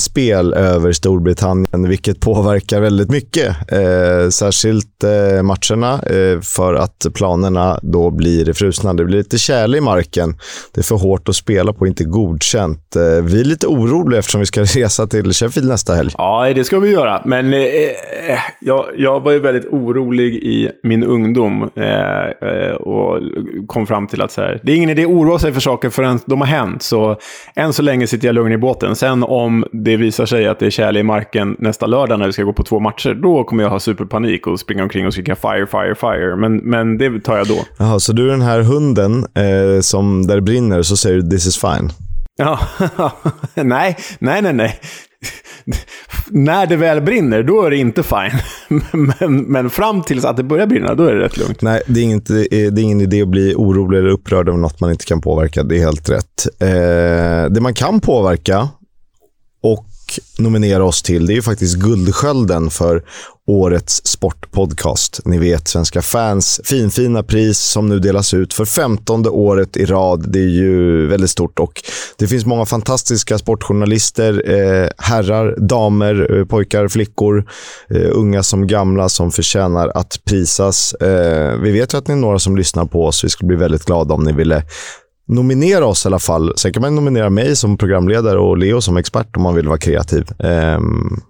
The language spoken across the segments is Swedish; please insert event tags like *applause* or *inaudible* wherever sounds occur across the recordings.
spel över Storbritannien, vilket påverkar väldigt mycket. Eh, särskilt eh, matcherna, eh, för att planerna då blir frusna. Det blir lite tjäle i marken. Det är för hårt att spela på, inte godkänt. Eh, vi är lite oroliga eftersom vi ska *laughs* resa till Sheffield nästa helg. Ja, det ska vi göra. Men eh, eh jag, jag var ju väldigt orolig i min ungdom eh, eh, och kom fram till att så här, det är ingen idé att oroa sig för saker förrän de har hänt. Så än så länge sitter jag lugn i båten. Sen om det visar sig att det är tjäle i marken nästa lördag när vi ska gå på två matcher, då kommer jag ha superpanik och springa omkring och skrika fire, fire, fire. Men, men det tar jag då. Jaha, så du är den här hunden eh, som där det brinner så säger du “this is fine”? Ja, *laughs* nej, nej, nej, nej. när det väl brinner, då är det inte fine. *laughs* men, men fram tills att det börjar brinna, då är det rätt lugnt. Nej, det är, inte, det är ingen idé att bli orolig eller upprörd över något man inte kan påverka. Det är helt rätt. Eh, det man kan påverka och nominera oss till, det är ju faktiskt Guldskölden för årets sportpodcast. Ni vet, Svenska fans finfina pris som nu delas ut för femtonde året i rad. Det är ju väldigt stort och det finns många fantastiska sportjournalister, eh, herrar, damer, eh, pojkar, flickor, eh, unga som gamla som förtjänar att prisas. Eh, vi vet ju att ni är några som lyssnar på oss. Vi skulle bli väldigt glada om ni ville nominera oss i alla fall. Sen kan man nominera mig som programledare och Leo som expert om man vill vara kreativ. Um,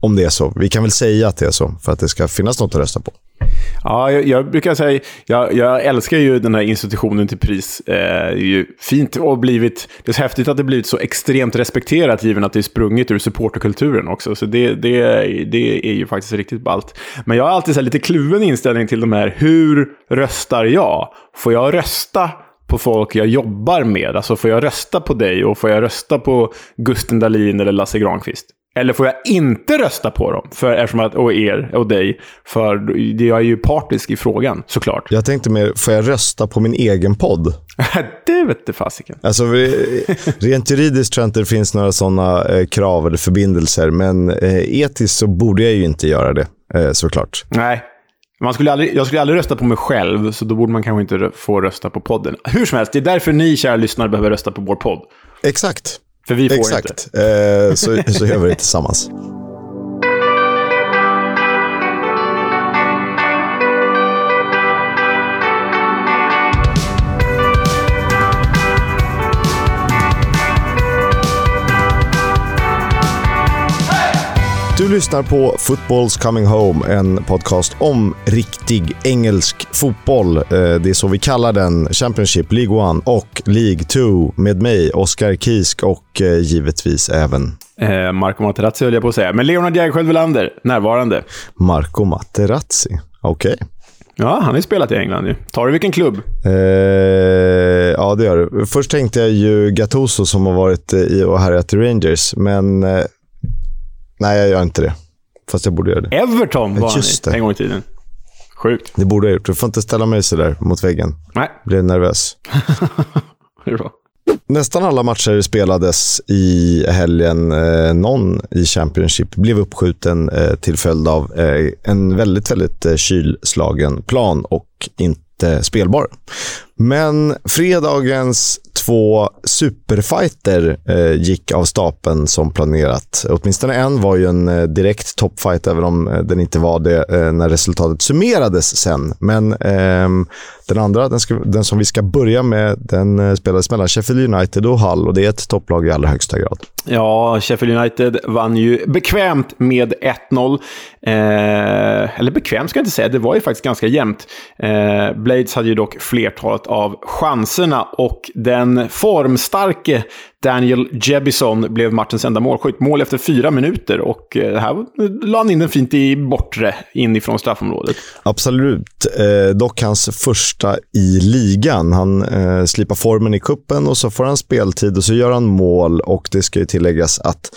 om det är så. Vi kan väl säga att det är så, för att det ska finnas något att rösta på. Ja, jag, jag brukar säga, jag, jag, älskar ju den här institutionen till pris. Eh, det är ju fint och blivit, det är så häftigt att det blivit så extremt respekterat, given att det är sprunget ur supporterkulturen också. Så det, det, det är ju faktiskt riktigt ballt. Men jag har alltid så lite kluven inställning till de här, hur röstar jag? Får jag rösta på folk jag jobbar med? Alltså får jag rösta på dig och får jag rösta på Gusten Dahlin eller Lasse Granqvist? Eller får jag inte rösta på dem? För, eftersom att, och er och dig. För jag är ju partisk i frågan, såklart. Jag tänkte mer, får jag rösta på min egen podd? *laughs* det vete fasiken. Alltså, rent juridiskt tror jag inte det finns några sådana eh, krav eller förbindelser. Men eh, etiskt så borde jag ju inte göra det, eh, såklart. Nej, man skulle aldrig, jag skulle aldrig rösta på mig själv, så då borde man kanske inte få rösta på podden. Hur som helst, det är därför ni, kära lyssnare, behöver rösta på vår podd. Exakt. För vi får Exakt. inte. Eh, så, så gör vi det tillsammans. Du lyssnar på Football's Coming Home, en podcast om riktig engelsk fotboll. Eh, det är så vi kallar den. Championship, League 1 och League 2 med mig, Oskar Kisk och eh, givetvis även... Eh, Marco Materazzi höll jag på att säga. Men Leonard Jägerskiöld Welander, närvarande. Marco Materazzi, okej. Okay. Ja, han har ju spelat i England ju. Tar du vilken klubb? Eh, ja, det gör du. Först tänkte jag ju Gattuso som har varit i och härjat i Rangers, men eh, Nej, jag gör inte det. Fast jag borde göra det. Everton var Just han i, en gång i tiden. Sjukt. Det borde jag gjort. Du får inte ställa mig sådär mot väggen. Nej. Blir nervös. det är bra. Nästan alla matcher spelades i helgen. Eh, någon i Championship blev uppskjuten eh, till följd av eh, en väldigt, väldigt eh, kylslagen plan och inte spelbar. Men fredagens två superfighter eh, gick av stapeln som planerat. Åtminstone en var ju en eh, direkt toppfight, även om eh, den inte var det eh, när resultatet summerades sen. Men ehm, den andra, den, ska, den, som vi ska börja med, den eh, spelades mellan Sheffield United och Hull och det är ett topplag i allra högsta grad. Ja, Sheffield United vann ju bekvämt med 1-0. Eh, eller bekvämt ska jag inte säga, det var ju faktiskt ganska jämnt. Eh, Blades hade ju dock flertalet av chanserna och den formstarke Daniel Jebison blev matchens enda målskytt. Mål efter fyra minuter och eh, här la han in den fint i bortre inifrån straffområdet. Absolut. Eh, dock hans första i ligan. Han eh, slipar formen i kuppen och så får han speltid och så gör han mål. Och det ska ju tilläggas att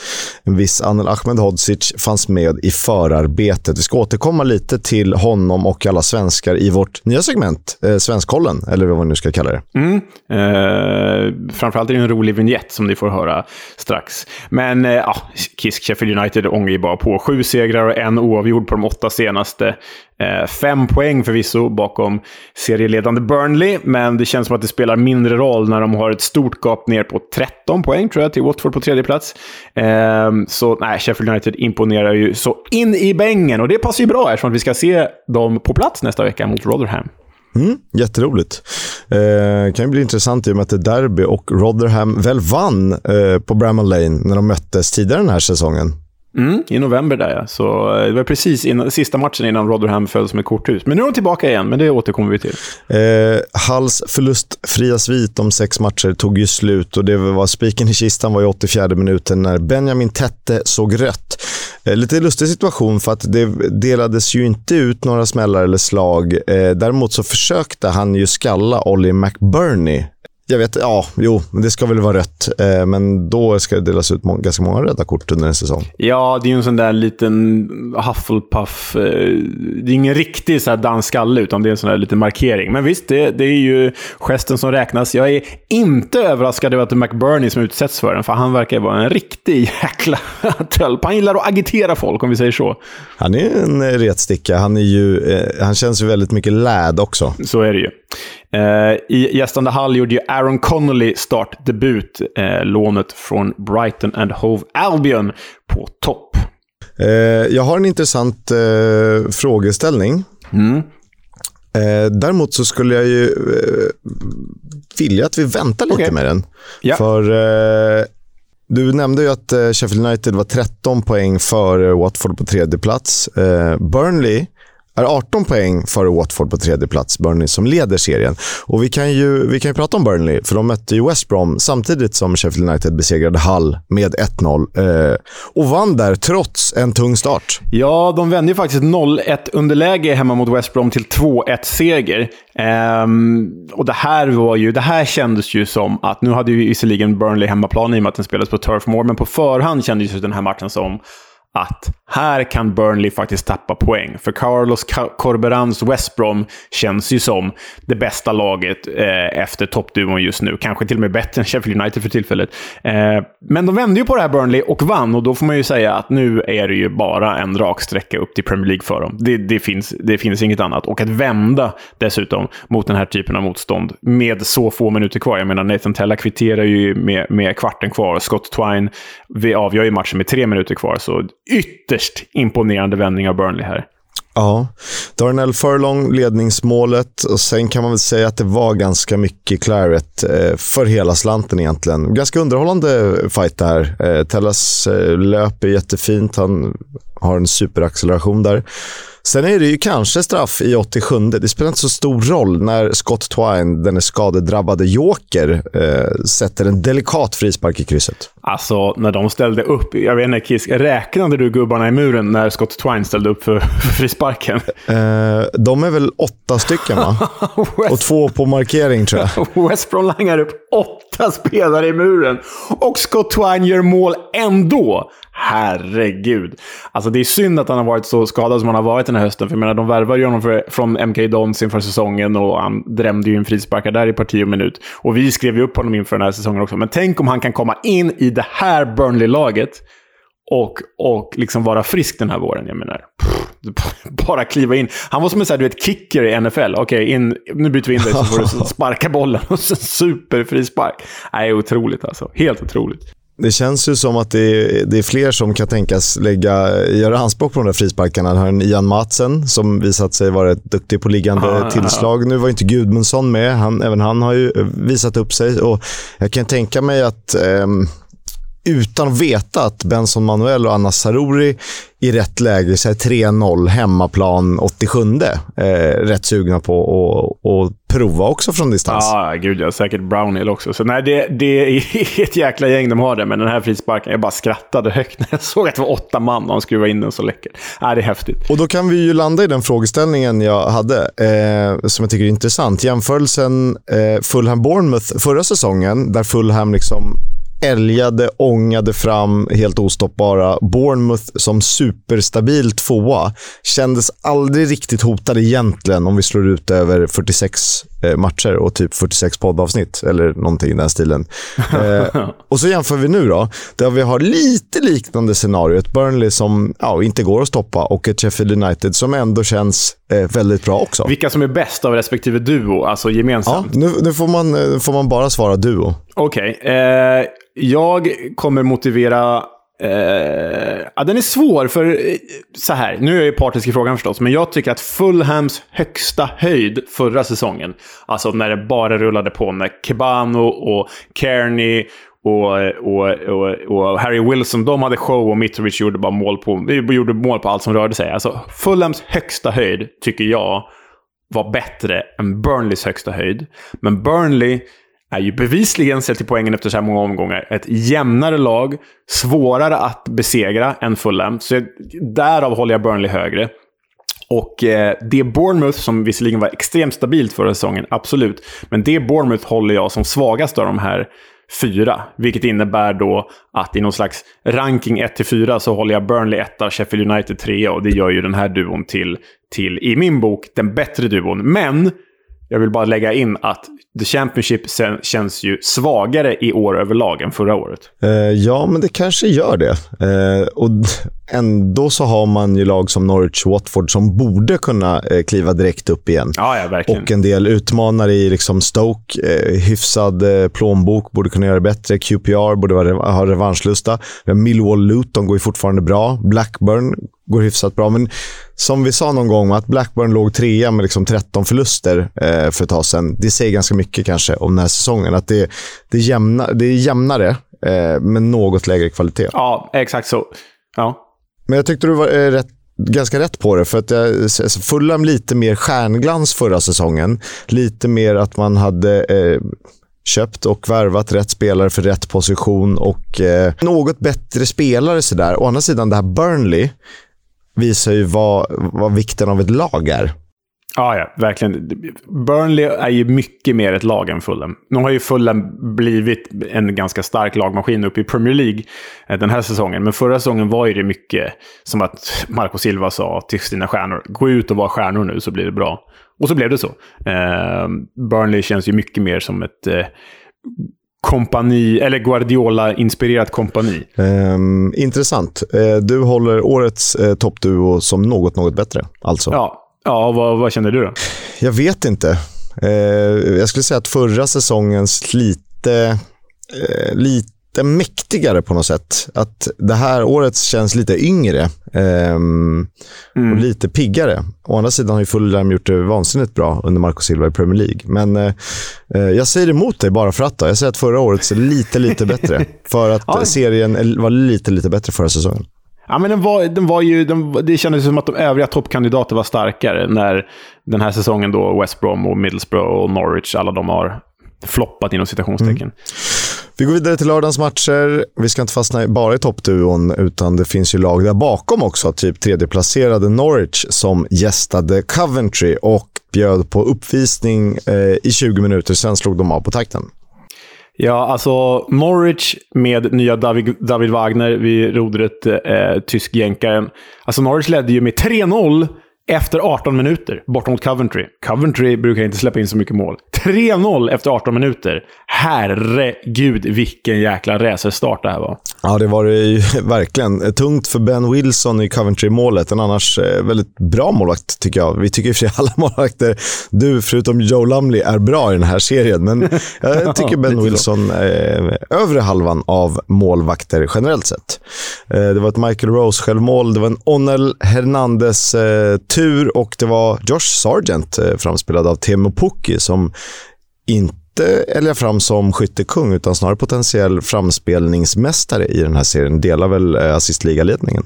en viss Anel Ahmedhodzic fanns med i förarbetet. Vi ska återkomma lite till honom och alla svenskar i vårt nya segment, eh, Svenskkollen, eller vad vi nu ska kalla det. Mm. Eh, framförallt är det en rolig vignett som ni får höra strax. Men eh, ja, Kisk Sheffield United ångar ju bara på. Sju segrar och en oavgjord på de åtta senaste. Eh, fem poäng förvisso bakom serieledande Burnley, men det känns som att det spelar mindre roll när de har ett stort gap ner på 13 poäng, tror jag, till Watford på tredje plats. Eh, så nej, Sheffield United imponerar ju så in i bängen och det passar ju bra eftersom vi ska se dem på plats nästa vecka mot Rotherham. Mm, jätteroligt. Eh, kan ju bli intressant i och med att det är derby och Rotherham väl vann eh, på Bramall Lane när de möttes tidigare den här säsongen. Mm, I november där ja. Så eh, det var precis innan, sista matchen innan Rotherham föll som ett korthus. Men nu är de tillbaka igen, men det återkommer vi till. Eh, Halls förlustfria svit om sex matcher tog ju slut och det var spiken i kistan var i 84 minuten när Benjamin Tette såg rött. Eh, lite lustig situation för att det delades ju inte ut några smällar eller slag. Eh, däremot så försökte han ju skalla Ollie McBurney jag vet, ja, jo, det ska väl vara rött. Eh, men då ska det delas ut må ganska många röda kort under en säsong. Ja, det är ju en sån där liten Hufflepuff. Eh, det är ingen riktig så här dansskalle, utan det är en sån där liten markering. Men visst, det, det är ju gesten som räknas. Jag är inte överraskad över att det är McBurney som utsätts för den, för han verkar vara en riktig jäkla *laughs* tölp. Han gillar att agitera folk, om vi säger så. Han är en retsticka. Han, är ju, eh, han känns ju väldigt mycket läd också. Så är det ju. Eh, I gästande Hall gjorde ju Aaron Connolly startdebut, eh, lånet från Brighton and Hove Albion, på topp. Eh, jag har en intressant frågeställning. Mm. Däremot så skulle jag ju vilja att vi väntar lite okay. med den. Ja. För du nämnde ju att Sheffield United var 13 poäng före Watford på tredje plats. Burnley är 18 poäng före Watford på tredje plats, Burnley som leder serien. Och vi kan ju, vi kan ju prata om Burnley, för de mötte ju West Brom samtidigt som Sheffield United besegrade Hull med 1-0. Eh, och vann där trots en tung start. Ja, de vände ju faktiskt 0-1 underläge hemma mot West Brom till 2-1-seger. Um, ehm, och det här var ju, det här kändes ju som att, nu hade ju visserligen Burnley hemmaplan i och med att den spelades på Turf Moor, men på förhand kändes ju den här matchen som att här kan Burnley faktiskt tappa poäng. För Carlos Corberans West Brom känns ju som det bästa laget eh, efter toppduon just nu. Kanske till och med bättre än Sheffield United för tillfället. Eh, men de vände ju på det här Burnley och vann och då får man ju säga att nu är det ju bara en rak sträcka upp till Premier League för dem. Det, det, finns, det finns inget annat. Och att vända dessutom mot den här typen av motstånd med så få minuter kvar. Jag menar, Nathan Tella kvitterar ju med, med kvarten kvar. Scott Twine vi avgör ju matchen med tre minuter kvar, så ytterst imponerande vändning av Burnley här. Ja, Darnell Furlong ledningsmålet och sen kan man väl säga att det var ganska mycket Claret eh, för hela slanten egentligen. Ganska underhållande fight där. Eh, Tellas eh, löp är jättefint, han har en superacceleration där. Sen är det ju kanske straff i 87. Det spelar inte så stor roll när Scott Twine, den skadedrabbade joker, eh, sätter en delikat frispark i krysset. Alltså, när de ställde upp. Jag vet inte, Kisk, räknade du gubbarna i muren när Scott Twine ställde upp för, *laughs* för frisparken? Eh, de är väl åtta stycken, va? *laughs* West... Och två på markering, tror jag. *laughs* West Brom langar upp åtta spelare i muren. Och Scott Twine gör mål ändå. Herregud. Alltså det är synd att han har varit så skadad som han har varit den här hösten. För jag menar, de värvade ju honom för, från MK Dons inför säsongen och han drämde ju en frisparkar där i parti och minut. Och vi skrev ju upp honom inför den här säsongen också. Men tänk om han kan komma in i det här Burnley-laget och, och liksom vara frisk den här våren. Jag menar, pff, bara kliva in. Han var som en sån här, du vet, kicker i NFL. Okej, okay, nu byter vi in dig så får du *laughs* sparka bollen. Och så superfrispark. Nej, otroligt alltså. Helt otroligt. Det känns ju som att det är, det är, fler som kan tänkas lägga, göra anspråk på de där frisparkarna. Han har en Ian Matsen som visat sig vara duktig på liggande ah, tillslag. Nu var inte Gudmundsson med. Han, även han har ju visat upp sig. Och jag kan tänka mig att eh, utan att veta att Benson Manuel och Anna Saruri i rätt läge, 3-0 hemmaplan 87 eh, rätt sugna på att prova också från distans. Ja, ah, gud ja. Säkert Brownhill också. Så nej, det, det är *laughs* ett jäkla gäng de har det, men den här frisparken, jag bara skrattade högt när jag *laughs* såg att det var åtta man och han skruvade in den så läckert. Ah, det är häftigt. Och då kan vi ju landa i den frågeställningen jag hade, eh, som jag tycker är intressant. Jämförelsen eh, Fulham-Bournemouth förra säsongen, där Fulham liksom älgade, ångade fram helt ostoppbara. Bournemouth som superstabil tvåa. Kändes aldrig riktigt hotade egentligen om vi slår ut över 46 matcher och typ 46 poddavsnitt, eller någonting i den stilen. *laughs* Eh, och så jämför vi nu då, där vi har lite liknande scenario. Ett Burnley som ja, inte går att stoppa och ett Sheffield United som ändå känns eh, väldigt bra också. Vilka som är bäst av respektive duo, alltså gemensamt? Ja, nu, nu får, man, eh, får man bara svara duo. Okej. Okay. Eh, jag kommer motivera Uh, ja, den är svår, för eh, så här, nu är jag ju partisk i frågan förstås, men jag tycker att Fulhams högsta höjd förra säsongen, alltså när det bara rullade på med Kebano och Kearney och, och, och, och, Harry Wilson, de hade show och Mitrovic gjorde bara mål på, gjorde mål på allt som rörde sig. Alltså, Fulhams högsta höjd tycker jag var bättre än Burnleys högsta höjd. Men Burnley är ju bevisligen, sett till poängen efter så här många omgångar, ett jämnare lag. Svårare att besegra än Fulham. Så därav håller jag Burnley högre. Och eh, det Bournemouth, som visserligen var extremt stabilt förra säsongen, absolut. Men det Bournemouth håller jag som svagast av de här fyra. Vilket innebär då att i någon slags ranking 1-4 så håller jag Burnley 1, Sheffield United 3 och det gör ju den här duon till, till, i min bok, den bättre duon. Men jag vill bara lägga in att The Championship känns ju svagare i år överlag än förra året. Uh, ja, men det kanske gör det. Uh, och ändå så har man ju lag som Norwich Watford som borde kunna uh, kliva direkt upp igen. Ja, ja, verkligen. Och en del utmanare i liksom Stoke, hyfsad plånbok, borde kunna göra det bättre. QPR borde ha revanschlusta. Millwall Luton går ju fortfarande bra. Blackburn går hyfsat bra. Men som vi sa någon gång, att Blackburn låg trea med liksom 13 förluster eh, för ett tag sedan. Det säger ganska mycket kanske om den här säsongen. Att det, det, är, jämna, det är jämnare, eh, men något lägre kvalitet. Ja, exakt så. Ja. Men jag tyckte du var eh, rätt ganska rätt på det. För att jag, alltså, Fulham lite mer stjärnglans förra säsongen. Lite mer att man hade eh, köpt och värvat rätt spelare för rätt position och eh, något bättre spelare. Sådär. Å andra sidan, det här Burnley visar ju vad, vad vikten av ett lag är. Ja, ja, verkligen. Burnley är ju mycket mer ett lag än Fulham. Nu har ju Fulham blivit en ganska stark lagmaskin uppe i Premier League eh, den här säsongen. Men förra säsongen var ju det mycket som att Marco Silva sa till sina stjärnor. Gå ut och var stjärnor nu så blir det bra. Och så blev det så. Eh, Burnley känns ju mycket mer som ett eh, kompani, eller Guardiola-inspirerat kompani. Um, intressant. Uh, du håller årets uh, toppduo som något, något bättre, alltså? Ja, ja vad, vad känner du då? Jag vet inte. Uh, jag skulle säga att förra säsongens lite, lite lite mäktigare på något sätt. Att det här året känns lite yngre eh, mm. och lite piggare. Å andra sidan har ju Fulham gjort det vansinnigt bra under Marco Silva i Premier League. Men eh, eh jag säger emot dig bara för att. Då. Jag säger att förra året är lite, lite bättre. *laughs* För att ja. serien var lite, lite bättre förra säsongen. Ja, men den var, den var ju, den, det kändes som att de övriga toppkandidater var starkare när den här säsongen då West Brom och Middlesbrough och Norwich, alla de har floppat inom citationstecken. Mm. Vi går vidare till lördagens matcher. Vi ska inte fastna bara i toppduon, utan det finns ju lag där bakom också. Typ tredjeplacerade Norwich som gästade Coventry och bjöd på uppvisning eh, i 20 minuter. Sen slog de av på takten. Ja, alltså Norwich med nya David, David Wagner vid rodret, eh, tysk-jänkaren. Alltså Norwich ledde ju med 3-0 efter 18 minuter bortom mot Coventry. Coventry brukar inte släppa in så mycket mål. 3-0 efter 18 minuter. Herregud, vilken jäkla racerstart det här var. Ja, det var det ju *laughs* verkligen. Tungt för Ben Wilson i Coventry-målet. En annars eh, väldigt bra målvakt, tycker jag. Vi tycker i och för sig *laughs* alla målvakter, du förutom Joe Lumley, är bra i den här serien. Men *laughs* jag tycker Ben Wilson är övre halvan av målvakter generellt sett. Eh, det var ett Michael Rose-självmål, det var en Onel Hernandez eh, tur och det var Josh Sargent, eh, framspelad av Teemu Pukki, som inte älgar fram som skyttekung, utan snarare potentiell framspelningsmästare i den här serien. Delar väl eh, assistligaledningen.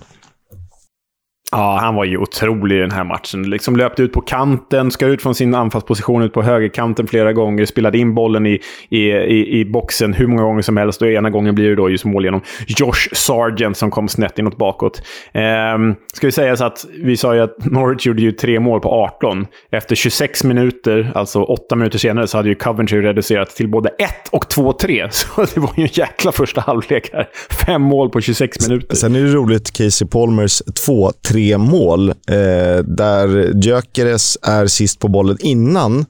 Ja, han var ju otrolig i den här matchen. Liksom löpte ut på kanten, skar ut från sin anfallsposition ut på högerkanten flera gånger, spelade in bollen i, i, i, i boxen hur många gånger som helst. Och ena gången blir det då just mål genom Josh Sargent som kom snett inåt bakåt. Ehm, ska vi säga så att vi sa ju att Norwich gjorde ju tre mål på 18. Efter 26 minuter, alltså åtta minuter senare, så hade ju Coventry reducerat till både 1 och 2-3. *laughs* Så det var ju en jäkla första halvlek här. Fem mål på 26 minuter. Sen är det roligt, Casey Palmers 2-3 tre mål. Eh, där Gyökeres är sist på bollen innan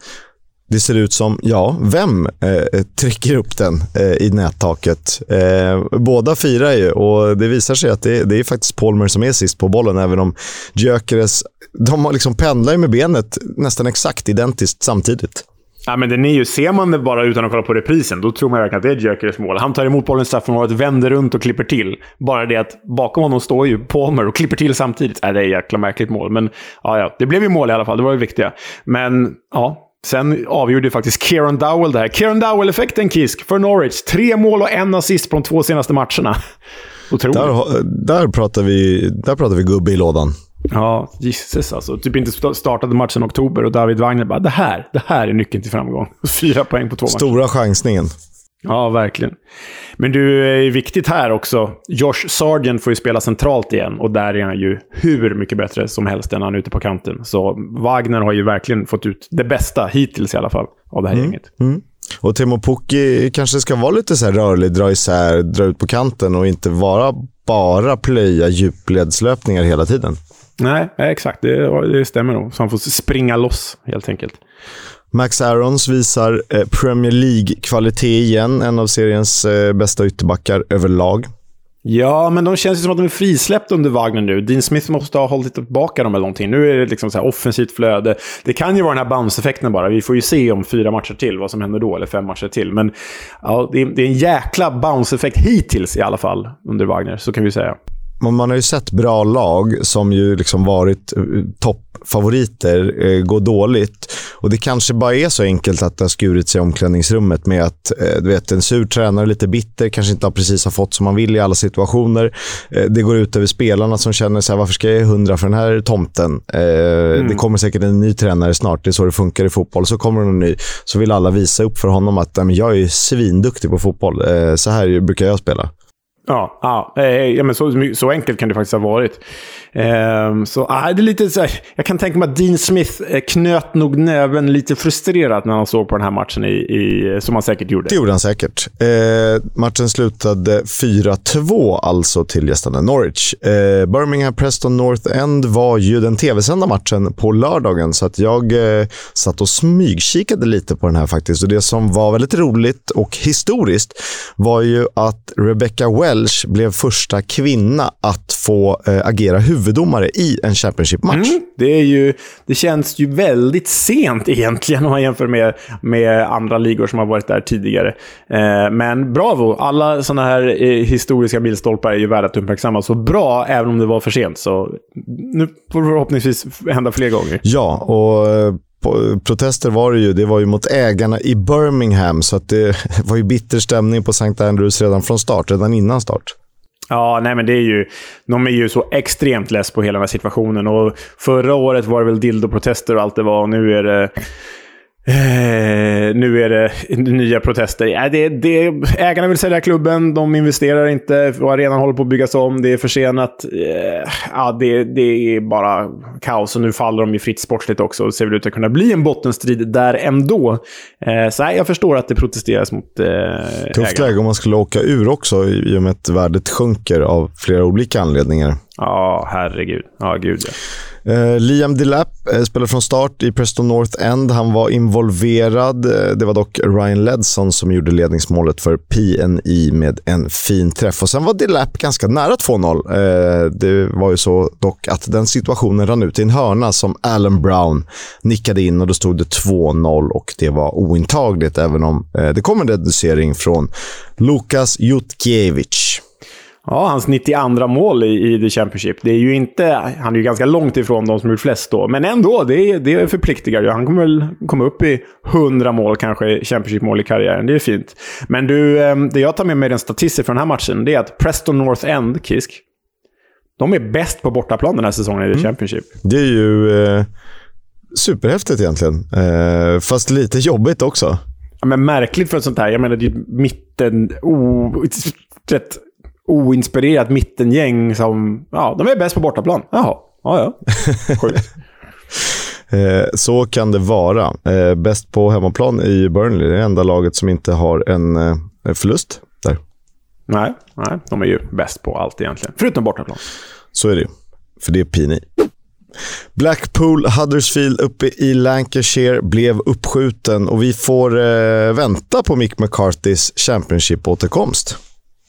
Det ser ut som, ja, vem eh, trycker upp den eh, i nättaket? Eh, båda firar ju och det visar sig att det, det, är faktiskt Palmer som är sist på bollen, även om Gyökeres, de liksom pendlar ju med benet nästan exakt identiskt samtidigt. Ja, men den är ju, ser man det bara utan att kolla på reprisen, då tror man verkligen att det är Gyökeres mål. Han tar emot bollen i straffområdet, vänder runt och klipper till. Bara det att bakom honom står ju Palmer och klipper till samtidigt. Äh, det är ett jäkla märkligt mål, men ja, ja, det blev ju mål i alla fall. Det var det viktiga. Men ja, Sen avgjorde faktiskt Kieran Dowell det här. Kieran Dowell-effekten, Kisk, för Norwich. Tre mål och en assist på de två senaste matcherna. *laughs* Otroligt. Där, där, pratar vi, där pratar vi gubbe i lådan. Ja, gisses alltså. Typ inte startade matchen i oktober och David Wagner bara det här, det här är nyckeln till framgång. *laughs* Fyra poäng på två matcher. Stora chansningen. Ja, verkligen. Men du, är viktigt här också. Josh Sargent får ju spela centralt igen och där är han ju hur mycket bättre som helst än han är ute på kanten. Så Wagner har ju verkligen fått ut det bästa, hittills i alla fall, av det här mm. gänget. Mm. Och Timo Pukki kanske ska vara lite så rörlig, dra isär, dra ut på kanten och inte vara bara plöja djupledslöpningar hela tiden. Nej, exakt. Det, det stämmer nog. Så han får springa loss, helt enkelt. Max Arons visar eh, Premier League-kvalitet igen. En av seriens eh, bästa ytterbackar överlag. Ja, men de känns ju som att de är frisläppta under Wagner nu. Dean Smith måste ha hållit tillbaka dem eller någonting. Nu är det liksom så offensivt flöde. Det kan ju vara den här bounce-effekten bara. Vi får ju se om fyra matcher till vad som händer då, eller fem matcher till. Men ja, det är, det är en jäkla bounce-effekt hittills i alla fall under Wagner, så kan vi säga man har ju sett bra lag som ju liksom varit eh, toppfavoriter eh, gå dåligt. Och Det kanske bara är så enkelt att det har skurit sig i omklädningsrummet med att eh, du vet, en sur tränare, lite bitter, kanske inte precis har fått som man vill i alla situationer. Eh, det går ut över spelarna som känner så här, varför ska jag ge hundra för den här tomten? Eh, mm. Det kommer säkert en ny tränare snart, det är så det funkar i fotboll. Så kommer en ny, så vill alla visa upp för honom att jag är svinduktig på fotboll. Eh, så här brukar jag spela. Ja, ja, eh, ja men så, så enkelt kan det faktiskt ha varit. Eh, så ah, det är lite så här, jag kan tänka mig att Dean Smith eh, knöt nog näven lite frustrerat när han såg på den här matchen, i, i som han säkert gjorde. Det gjorde han säkert. Eh, matchen slutade 4-2 alltså till gästande Norwich. Eh, Birmingham Preston North End var ju den tv-sända matchen på lördagen, så att jag eh, satt och smygkikade lite på den här faktiskt. Och Det som var väldigt roligt och historiskt var ju att Rebecca Welsh blev första kvinna att få eh, agera huvuddomare i en Championship-match. Mm, det, det känns ju väldigt sent egentligen om man jämför med, med andra ligor som har varit där tidigare. Eh, men bravo! Alla sådana här eh, historiska milstolpar är ju värda att uppmärksamma. Så bra, även om det var för sent. Så nu får det förhoppningsvis hända fler gånger. Ja, och eh, protester var det ju. Det var ju mot ägarna i Birmingham, så att det *laughs* var ju bitter stämning på St. Andrews redan från start, redan innan start. Ja, nej men det är ju... De är ju så extremt less på hela den här situationen. Och förra året var det väl dildo-protester och allt det var. Och nu är det Eh, nu är det nya protester. Ja, det, det, ägarna vill sälja klubben, de investerar inte och arenan håller på att byggas om. Det är försenat. Eh, ja, det, det, är bara kaos och nu faller de ju fritt sportsligt också. Det ser väl ut att kunna bli en bottenstrid där ändå. Eh, så jag förstår att det protesteras mot eh, Tufft läge om man skulle åka ur också i och med att värdet sjunker av flera olika anledningar. Ja, herregud. Ja, gud ja. Eh, Liam Delap eh, spelade från start i Preston North End. Han var involverad. Eh, det var dock Ryan Ledson som gjorde ledningsmålet för PNI med en fin träff. Och Sen var Delap ganska nära 2-0. Eh, det var ju så dock att den situationen rann ut i en hörna som Alan Brown nickade in och då stod det 2-0 och det var ointagligt även om eh, det kom en reducering från Lukas Jutkiewicz. Ja, hans 92 mål i, i The Championship. Det är ju inte, han är ju ganska långt ifrån de som gjort flest då. Men ändå, det, det förpliktigar ju. Han kommer väl komma upp i 100 mål kanske, Championship-mål i karriären. Det är fint. Men du, ehm, det jag tar med mig den statistik från den här matchen, det är att Preston North End, Kisk, de är bäst på bortaplan den här säsongen i The mm. Championship. Det är ju eh, superhäftigt egentligen. Eh, fast lite jobbigt också. Ja, men märkligt för ett sånt här. Jag menar, det är mitten... Oh, rätt oinspirerat mittengäng som... Ja, de är bäst på bortaplan. Jaha. Ja, ja. *laughs* Sjukt. Eh, så kan det vara. Eh, bäst på hemmaplan i Burnley. Det är det enda laget som inte har en eh, förlust där. Nej, nej, de är ju bäst på allt egentligen. Förutom bortaplan. Så är det För det är Pini. Blackpool Huddersfield uppe i Lancashire blev uppskjuten och vi får vänta på Mick McCarthys Championship-återkomst.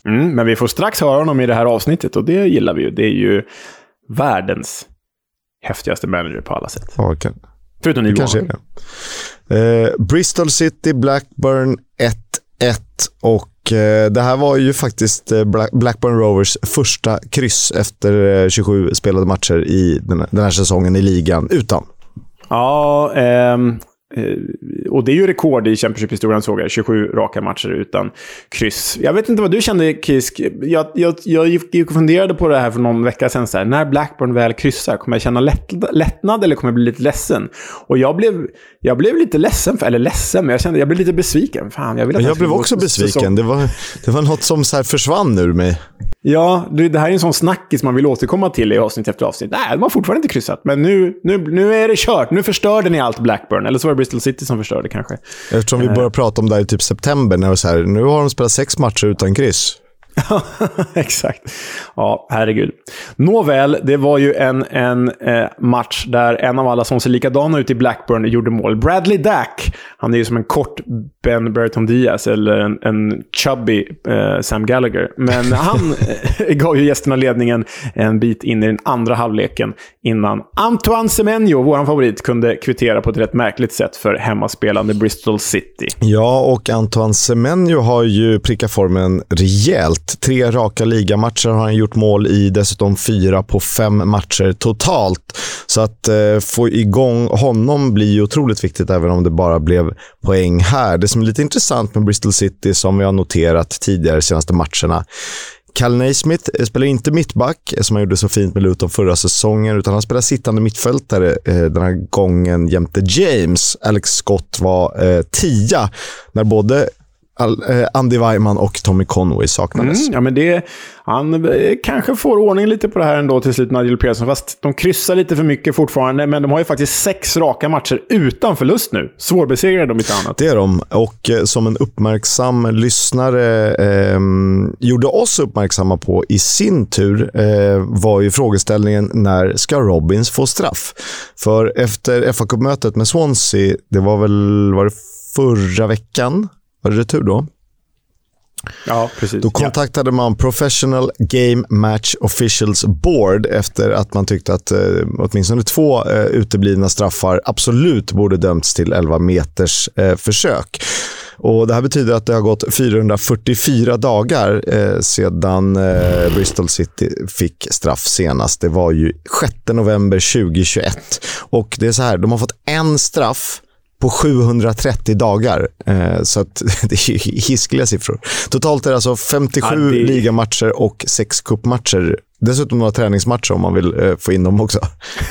Mm, men vi får strax höra honom i det här avsnittet och det gillar vi ju. Det är ju världens häftigaste manager på alla sätt. Ja, kan, Förutom nivån. kanske är det. Eh, Bristol City, Blackburn 1-1 och eh, det här var ju faktiskt eh, Black, Blackburn Rovers första kryss efter eh, 27 spelade matcher i den, den här säsongen i ligan utan. Ja, ehm, eh, och det är ju rekord i Championship-historien såg jag. 27 raka matcher utan kryss. Jag vet inte vad du kände, Kisk. Jag, jag, jag gick och funderade på det här för någon vecka sedan. Så här, när Blackburn väl kryssar, kommer jag känna lätt, lättnad eller kommer jag bli lite ledsen? Och jag blev, jag blev lite ledsen, för, eller ledsen, men jag kände jag blev lite besviken. Fan, jag vill att jag ska blev också besviken. Det var, det var något som så här försvann ur mig. Ja, det här är en sån snackis man vill återkomma till i avsnitt efter avsnitt. Nej, de har fortfarande inte kryssat. Men nu, nu, nu är det kört. Nu förstörde ni allt Blackburn. Eller så var det Bristol City som förstörde kanske. Eftersom vi började prata om det här i typ september. När det så här, nu har de spelat sex matcher utan kryss. *laughs* Exakt. Ja, herregud. Nåväl, det var ju en, en eh, match där en av alla som ser likadana ut i Blackburn gjorde mål. Bradley Dack. Han är ju som en kort Ben Burton Diaz eller en, en chubby eh, Sam Gallagher. Men *laughs* han eh, gav ju gästerna ledningen en bit in i den andra halvleken innan Antoine Semenyo, vår favorit, kunde kvittera på ett rätt märkligt sätt för hemmaspelande Bristol City. Ja, och Antoine Semenyo har ju prickat formen rejält. Tre raka ligamatcher har han gjort mål i, dessutom fyra på fem matcher totalt. Så att eh, få igång honom blir ju otroligt viktigt, även om det bara blev poäng här. Det som är lite intressant med Bristol City, som vi har noterat tidigare de senaste matcherna, Cal Naismith eh, spelar inte mittback, eh, som han gjorde så fint med Luton förra säsongen, utan han spelar sittande mittfältare eh, den här gången jämte James. Alex Scott var eh, tia när både Andy Weimann och Tommy Conway saknades. Mm, ja, men det, han eh, kanske får ordning lite på det här ändå till slut, Nigel Pearson. Fast de kryssar lite för mycket fortfarande, men de har ju faktiskt sex raka matcher utan förlust nu. Svårbesegrade om inte annat. Det är de. Och eh, som en uppmärksam lyssnare eh, gjorde oss uppmärksamma på i sin tur eh, var ju frågeställningen när ska Robins få straff? För efter fa Cup-mötet med Swansea, det var väl var det förra veckan, var det retur då? Ja, precis. Då kontaktade man Professional Game Match Officials Board efter att man tyckte att eh, åtminstone två eh, uteblivna straffar absolut borde dömts till 11 meters eh, försök. Och Det här betyder att det har gått 444 dagar eh, sedan eh, Bristol City fick straff senast. Det var ju 6 november 2021. Och det är så här, de har fått en straff på 730 dagar. Eh, så att *laughs* det är ju hiskeliga siffror. Totalt är det alltså 57 Ja, det- ligamatcher och 6 cupmatcher. Dessutom några träningsmatcher om man vill eh, få in dem också. *laughs*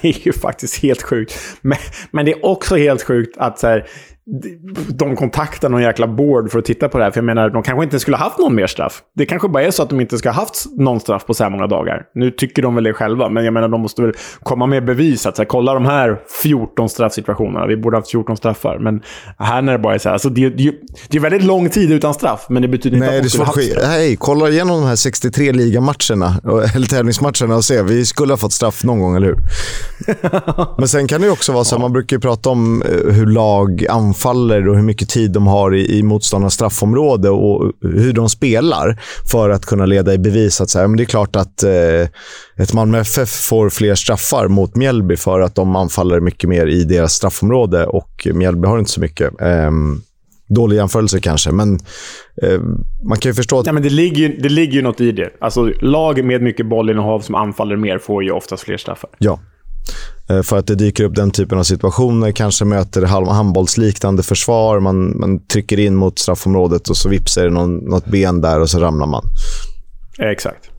det är ju faktiskt helt sjukt. Men, men det är också helt sjukt att så här, de kontaktar någon jäkla board för att titta på det här. För jag menar, de kanske inte skulle ha haft någon mer straff. Det kanske bara är så att de inte ska ha haft någon straff på så här många dagar. Nu tycker de väl det själva, men jag menar, de måste väl komma med bevis. Att så här, kolla de här 14 straffsituationerna. Vi borde ha haft 14 straffar. Men här när det bara är så här, alltså det, det, det är väldigt lång tid utan straff, men det betyder inte Nej, att de skulle ha haft att straff. Hej, kolla igenom de här 63 ligamatcherna, eller tävlingsmatcherna och se. Vi skulle ha fått straff någon gång, eller hur? *laughs* Men sen kan det ju också vara så, man brukar ju prata om eh, hur lag anfaller och hur mycket tid de har i, i motståndarnas straffområde och hur de spelar för att kunna leda i bevis att så här, men det är klart att eh, ett Malmö FF får fler straffar mot Mjällby för att de anfaller mycket mer i deras straffområde och Mjällby har inte så mycket. Ehm, dålig jämförelse kanske, men eh, man kan ju förstå att Ja, men det, ligger ju, det ligger ju något i det. Alltså, lag med mycket bollinnehav som anfaller mer får ju oftast fler straffar. Ja. Eh, för att det dyker upp den typen av situationer. Kanske möter handbollsliknande försvar. Man, man trycker in mot straffområdet och så vips är det någon, något ben där och så ramlar man. Exakt.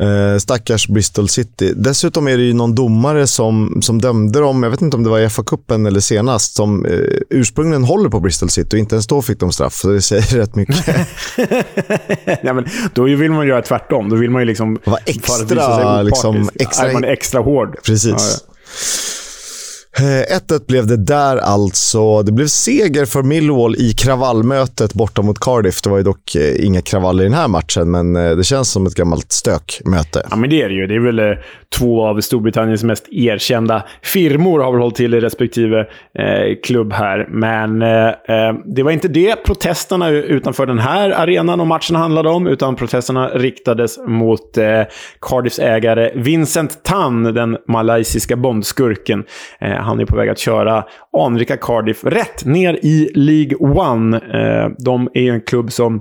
Eh, stackars Bristol City. Dessutom är det ju någon domare som, som dömde dem, jag vet inte om det var i FA-cupen eller senast, som eh, ursprungligen håller på Bristol City och inte ens då fick de straff. Så det säger *laughs* rätt mycket. *laughs* ja, men då vill man göra tvärtom. Då vill man ju liksom... Vara extra, liksom, extra- Är man extra hård. Precis. Eh, 1-1 blev det där alltså. Det blev seger för Millwall i kravallmötet borta mot Cardiff. Det var ju dock eh, inga kravaller i den här matchen, men eh, det känns som ett gammalt stökmöte. Ja, men det är det ju. Det är väl eh, två av Storbritanniens mest erkända firmor har väl hållit till i respektive eh, klubb här. Men eh, det var inte det protesterna utanför den här arenan och matchen handlade om, utan protesterna riktades mot eh, Cardiffs ägare Vincent Tan, den malaysiska bondskurken. Eh, han är på väg att köra anrika Cardiff rätt ner i League One. Eh, de är en klubb som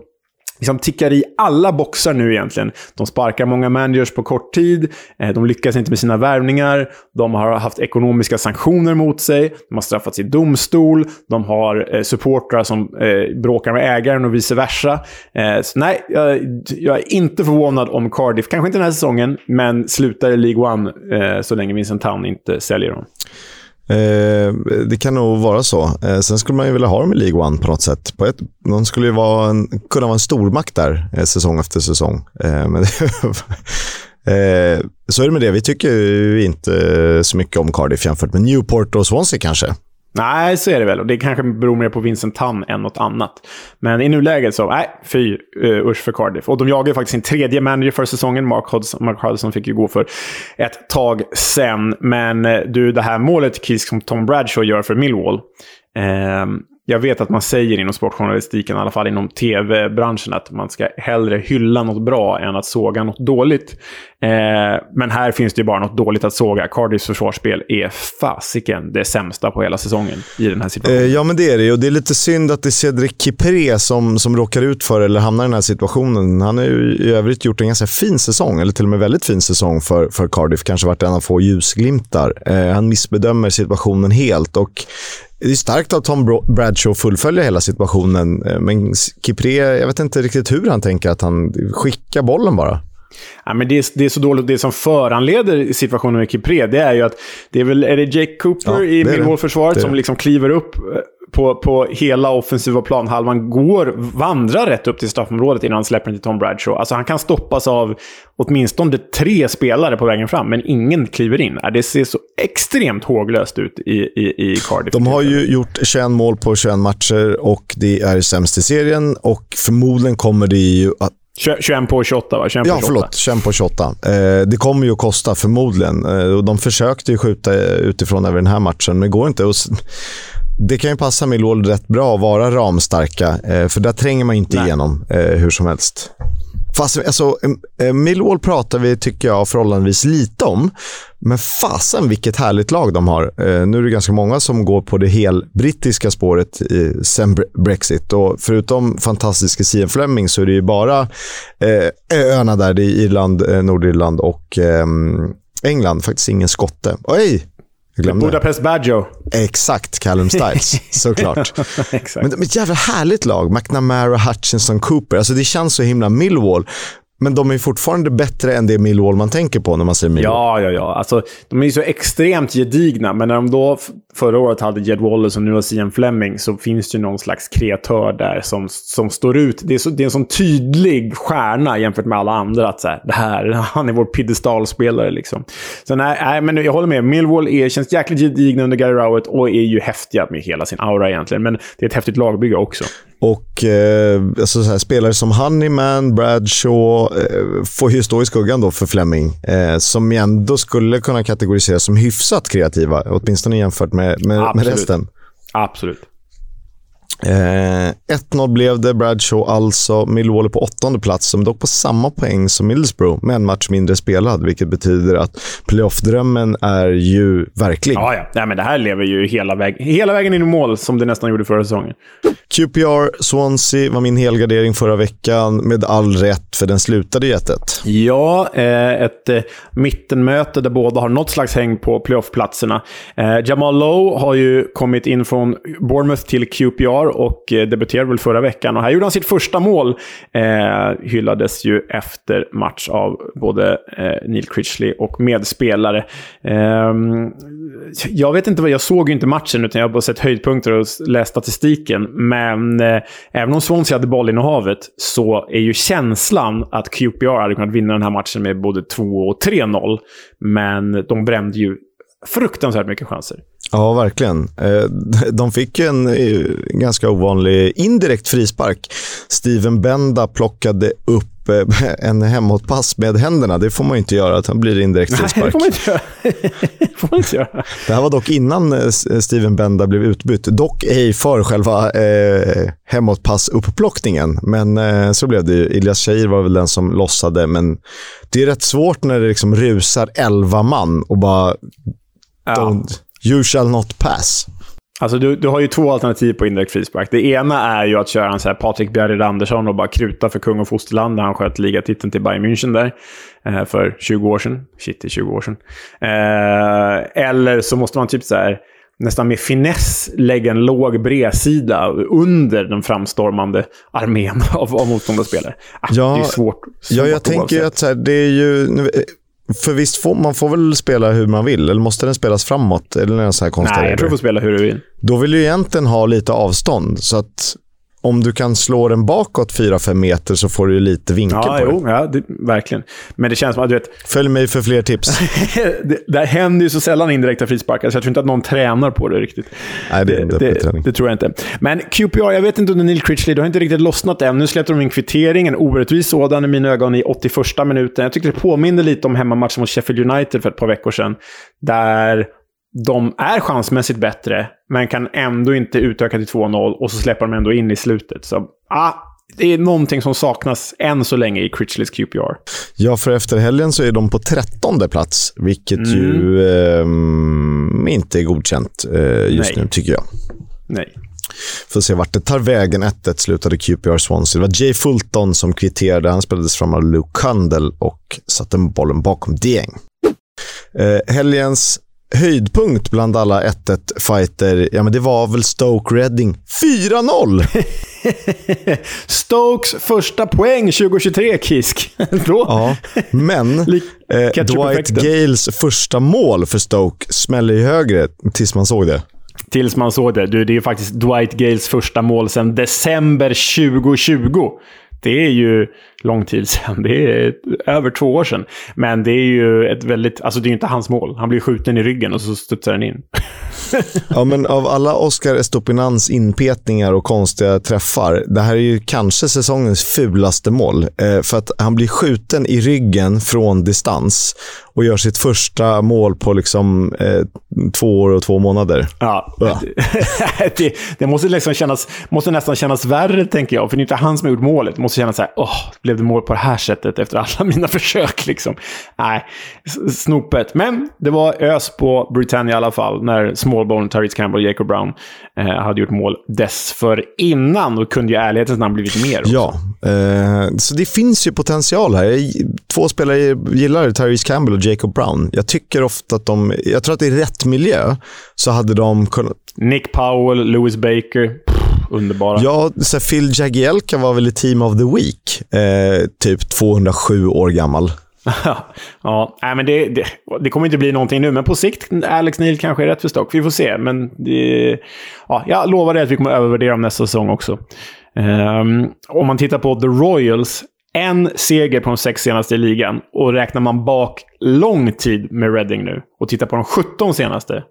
liksom tickar i alla boxar nu egentligen. De sparkar många managers på kort tid, eh, de lyckas inte med sina värvningar, de har haft ekonomiska sanktioner mot sig, de har straffats i domstol, de har eh, supportrar som eh, bråkar med ägaren och vice versa. Så nej, jag, jag är inte förvånad om Cardiff, kanske inte den här säsongen, men slutar i League One så länge Vincent Town inte säljer dem. Eh, det kan nog vara så. Eh, sen skulle man ju vilja ha dem i League One på något sätt. På ett, de skulle ju vara en, kunna vara en stormakt där eh, säsong efter säsong. Eh, men *laughs* eh, så är det med det. Vi tycker inte så mycket om Cardiff jämfört med Newport och Swansea kanske. Nej, så är det väl. Och det kanske beror mer på Vincent Tan än något annat. Men i nuläget så, nej, fy uh, usch för Cardiff. Och de jagar ju faktiskt sin tredje manager för säsongen. Mark Hodgson, Mark Hodgson fick ju gå för ett tag sen. Men uh, du, det här målet Kiss som Tom Bradshaw gör för Millwall. Uh, jag vet att man säger inom sportjournalistiken, i alla fall inom tv-branschen, att man ska hellre hylla något bra än att såga något dåligt. Eh, men här finns det ju bara något dåligt att såga. Cardiffs försvarsspel är fasiken det sämsta på hela säsongen i den här situationen. Eh, ja, men det är det. Och det är lite synd att det är Cedric Kipré som, som råkar ut för eller hamnar i den här situationen. Han har ju i övrigt gjort en ganska fin säsong, eller till och med väldigt fin säsong för, för Cardiff. Kanske varit en av få ljusglimtar. Eh, han missbedömer situationen helt och det är starkt av Tom Bradshaw att fullfölja hela situationen, eh, men Kipré, jag vet inte riktigt hur han tänker att han skickar bollen bara. Ja, men det, är, det är så dåligt. Det som föranleder situationen med Kipré, det är ju att det är väl är det Jake Cooper ja, i Millwall-försvaret som liksom kliver upp eh, på, på hela offensiva planhalvan, går, vandrar rätt upp till straffområdet innan han släpper den till Tom Bradshaw. Alltså han kan stoppas av åtminstone tre spelare på vägen fram, men ingen kliver in. Det ser så extremt håglöst ut i, i, i Cardiff. De har ju gjort 21 mål på 21 matcher och det är sämst i serien och förmodligen kommer det ju att 21 på 28 va? 21 på 28. Ja, förlåt. 21 på 28. Eh, det kommer ju att kosta förmodligen. Eh, de försökte ju skjuta utifrån över den här matchen, men det går inte. Och det kan ju passa Millwall rätt bra att vara ramstarka, eh, för där tränger man inte Nej. igenom eh, hur som helst. Fast, alltså, Millwall pratar vi, tycker jag, förhållandevis lite om. Men fasen vilket härligt lag de har. Eh, nu är det ganska många som går på det helbrittiska spåret sen Brexit. Och förutom fantastiska Sian Fleming så är det ju bara eh, öarna där. Det är Irland, eh, Nordirland och ehm, England. Faktiskt ingen skotte. Oj! Budapest Badjo. Exakt, Callum Stiles. *laughs* såklart. Exakt. Men, men ett jävla härligt lag. McNamara, Hutchinson, Cooper. Alltså det känns så himla Millwall. Men de är fortfarande bättre än det Millwall man tänker på när man säger Millwall. Ja, ja, ja. Alltså, de är ju så extremt gedigna, men när de då förra året hade Jed Wallace och nu har Sian Fleming så finns det ju någon slags kreatör där som, som står ut. Det är, så, det är en sån tydlig stjärna jämfört med alla andra. Att så här, det här, *laughs* han är vår piedestalspelare liksom. Så nej, nej, men jag håller med. Millwall är, känns jäkligt gedigna under Gary Rowett och är ju häftiga med hela sin aura egentligen. Men det är ett häftigt lagbygge också. Och eh, alltså så här, spelare som Honeyman, Bradshaw eh, får ju stå i skuggan då för Fleming. Eh, som ändå skulle kunna kategoriseras som hyfsat kreativa, åtminstone jämfört med, med, med resten. Absolut. Eh, 1-0 blev det. Bradshaw alltså. Millwall på åttonde plats, som dock på samma poäng som Middlesbrough, med en match mindre spelad, vilket betyder att playoff-drömmen är ju verklig. Ja, ja. Nej, men det här lever ju hela, väg hela vägen in i mål, som det nästan gjorde förra säsongen. QPR Swansea var min helgardering förra veckan, med all rätt, för den slutade i 1 Ja, eh, ett eh, mittenmöte där båda har något slags häng på playoff-platserna. Eh, Jamal Lowe har ju kommit in från Bournemouth till QPR och eh, debuterade väl förra veckan. Och här gjorde han sitt första mål. Eh, hyllades ju efter match av både eh, Neil Critchley och medspelare. Eh, jag vet inte vad, jag såg ju inte matchen utan jag har bara sett höjdpunkter och läst statistiken. Men eh, även om Swansea hade bollinnehavet så är ju känslan att QPR hade kunnat vinna den här matchen med både 2 och 3-0. Men de brände ju fruktansvärt mycket chanser. Ja, verkligen. Eh, *laughs* de fick ju en eh, ganska ovanlig indirekt frispark. Steven Benda plockade upp eh, *laughs* en hemåtpass med händerna. Det får man inte göra, att han blir indirekt frispark. Nej, *laughs* det får man inte göra. det, får man inte göra. det här var dock innan Steven Benda blev utbytt. Dock ej för själva eh, hemåtpass-upplockningen. Men eh, så blev det ju. Ilias Shahir var väl den som lossade, men det är rätt svårt när det liksom rusar elva man och bara... Ja. You shall not pass. Alltså du, du har ju två alternativ på indirekt frispark. Det ena är ju att köra en så här Patrik Bjerred Andersson och bara kruta för kung och fosterland när han sköt ligatiteln till Bayern München där eh, för 20 år sedan. Shit, det är 20 år sedan. Eh, eller så måste man typ så här nästan med finess lägga en låg bredsida under den framstormande armén *laughs* av, av motståndarspelare. Ah, ja, det är svårt. svårt ja, jag tänker ju att så här, det är ju... För visst, får, man får väl spela hur man vill? Eller måste den spelas framåt? Eller någon så här Nej, jag tror du får spela hur du vill. Då vill du egentligen ha lite avstånd. Så att om du kan slå den bakåt 4-5 meter så får du lite vinkel ja, på jo, det. Ja, det, verkligen. Men det känns som att, du vet... Följ mig för fler tips. *laughs* det, det händer ju så sällan indirekta frisparkar, så jag tror inte att någon tränar på det riktigt. Nej, det, det, det, det tror jag inte. Men QPR, jag vet inte under Neil Critchley, det har inte riktigt lossnat än. Nu släppte de in kvittering, en orättvis sådan i mina ögon, i 81 minuten. Jag tycker det påminner lite om hemmamatchen mot Sheffield United för ett par veckor sedan. Där de är chansmässigt bättre, men kan ändå inte utöka till 2-0 och så släpper de ändå in i slutet. Så, ah, det är någonting som saknas än så länge i Critchleys QPR. Ja, för efter helgen så är de på trettonde plats, vilket mm. ju eh, inte är godkänt eh, just Nej. nu, tycker jag. Nej. Får se vart det tar vägen. 1-1 slutade QPR Swansea. Det var Jay Fulton som kvitterade. Han spelades fram av Luke Kundle och satte bollen bakom Dieng. Eh, helgens höjdpunkt bland alla 1-1 fighter, ja men det var väl Stoke Reading 4-0! *laughs* Stokes första poäng 2023, Kisk. *laughs* ja, men *laughs* eh, Dwight Gales första mål för Stoke smäller ju högre tills man såg det. Tills man såg det. Du, det är faktiskt Dwight Gales första mål sedan december 2020. Det är ju lång tid sedan. Det är över två år sedan. Men det är ju ett väldigt... Alltså det är ju inte hans mål. Han blir skjuten i ryggen och så studsar den in. *laughs* ja, men av alla Oscar Estopinans inpetningar och konstiga träffar, det här är ju kanske säsongens fulaste mål. Eh, för att han blir skjuten i ryggen från distans och gör sitt första mål på liksom eh, två år och två månader. Ja, ja. *laughs* det, det, måste, liksom kännas, måste nästan kännas värre, tänker jag. För det är inte han som har gjort målet. Det måste kännas så här, åh, blev det mål på det här sättet efter alla mina *laughs* försök? Liksom. Nej, snopet. Men det var ös på Britannia i alla fall, när Smallbone, Tyrese Campbell och Jacob Brown eh, hade gjort mål dessförinnan. Och kunde ju ärlighetens namn blivit mer. Också. Ja, eh, så det finns ju potential här. Två spelare gillar Tyrese Campbell och Jacob Brown. Jag tycker ofta att de... Jag tror att i rätt miljö så hade de kunnat... Nick Powell, Lewis Baker. Pff, underbara. Ja, så Phil Jagielka var väl i Team of the Week. Eh, typ 207 år gammal. *laughs* ja, nej, men det, det, det, kommer inte bli någonting nu, men på sikt, Alex Neil kanske är rätt för stock. Vi får se, men det, ja, jag lovar dig att vi kommer övervärdera dem nästa säsong också. Um, om man tittar på The Royals, en seger på de sex senaste i ligan. Och räknar man bak lång tid med Reading nu och tittar på de 17 senaste,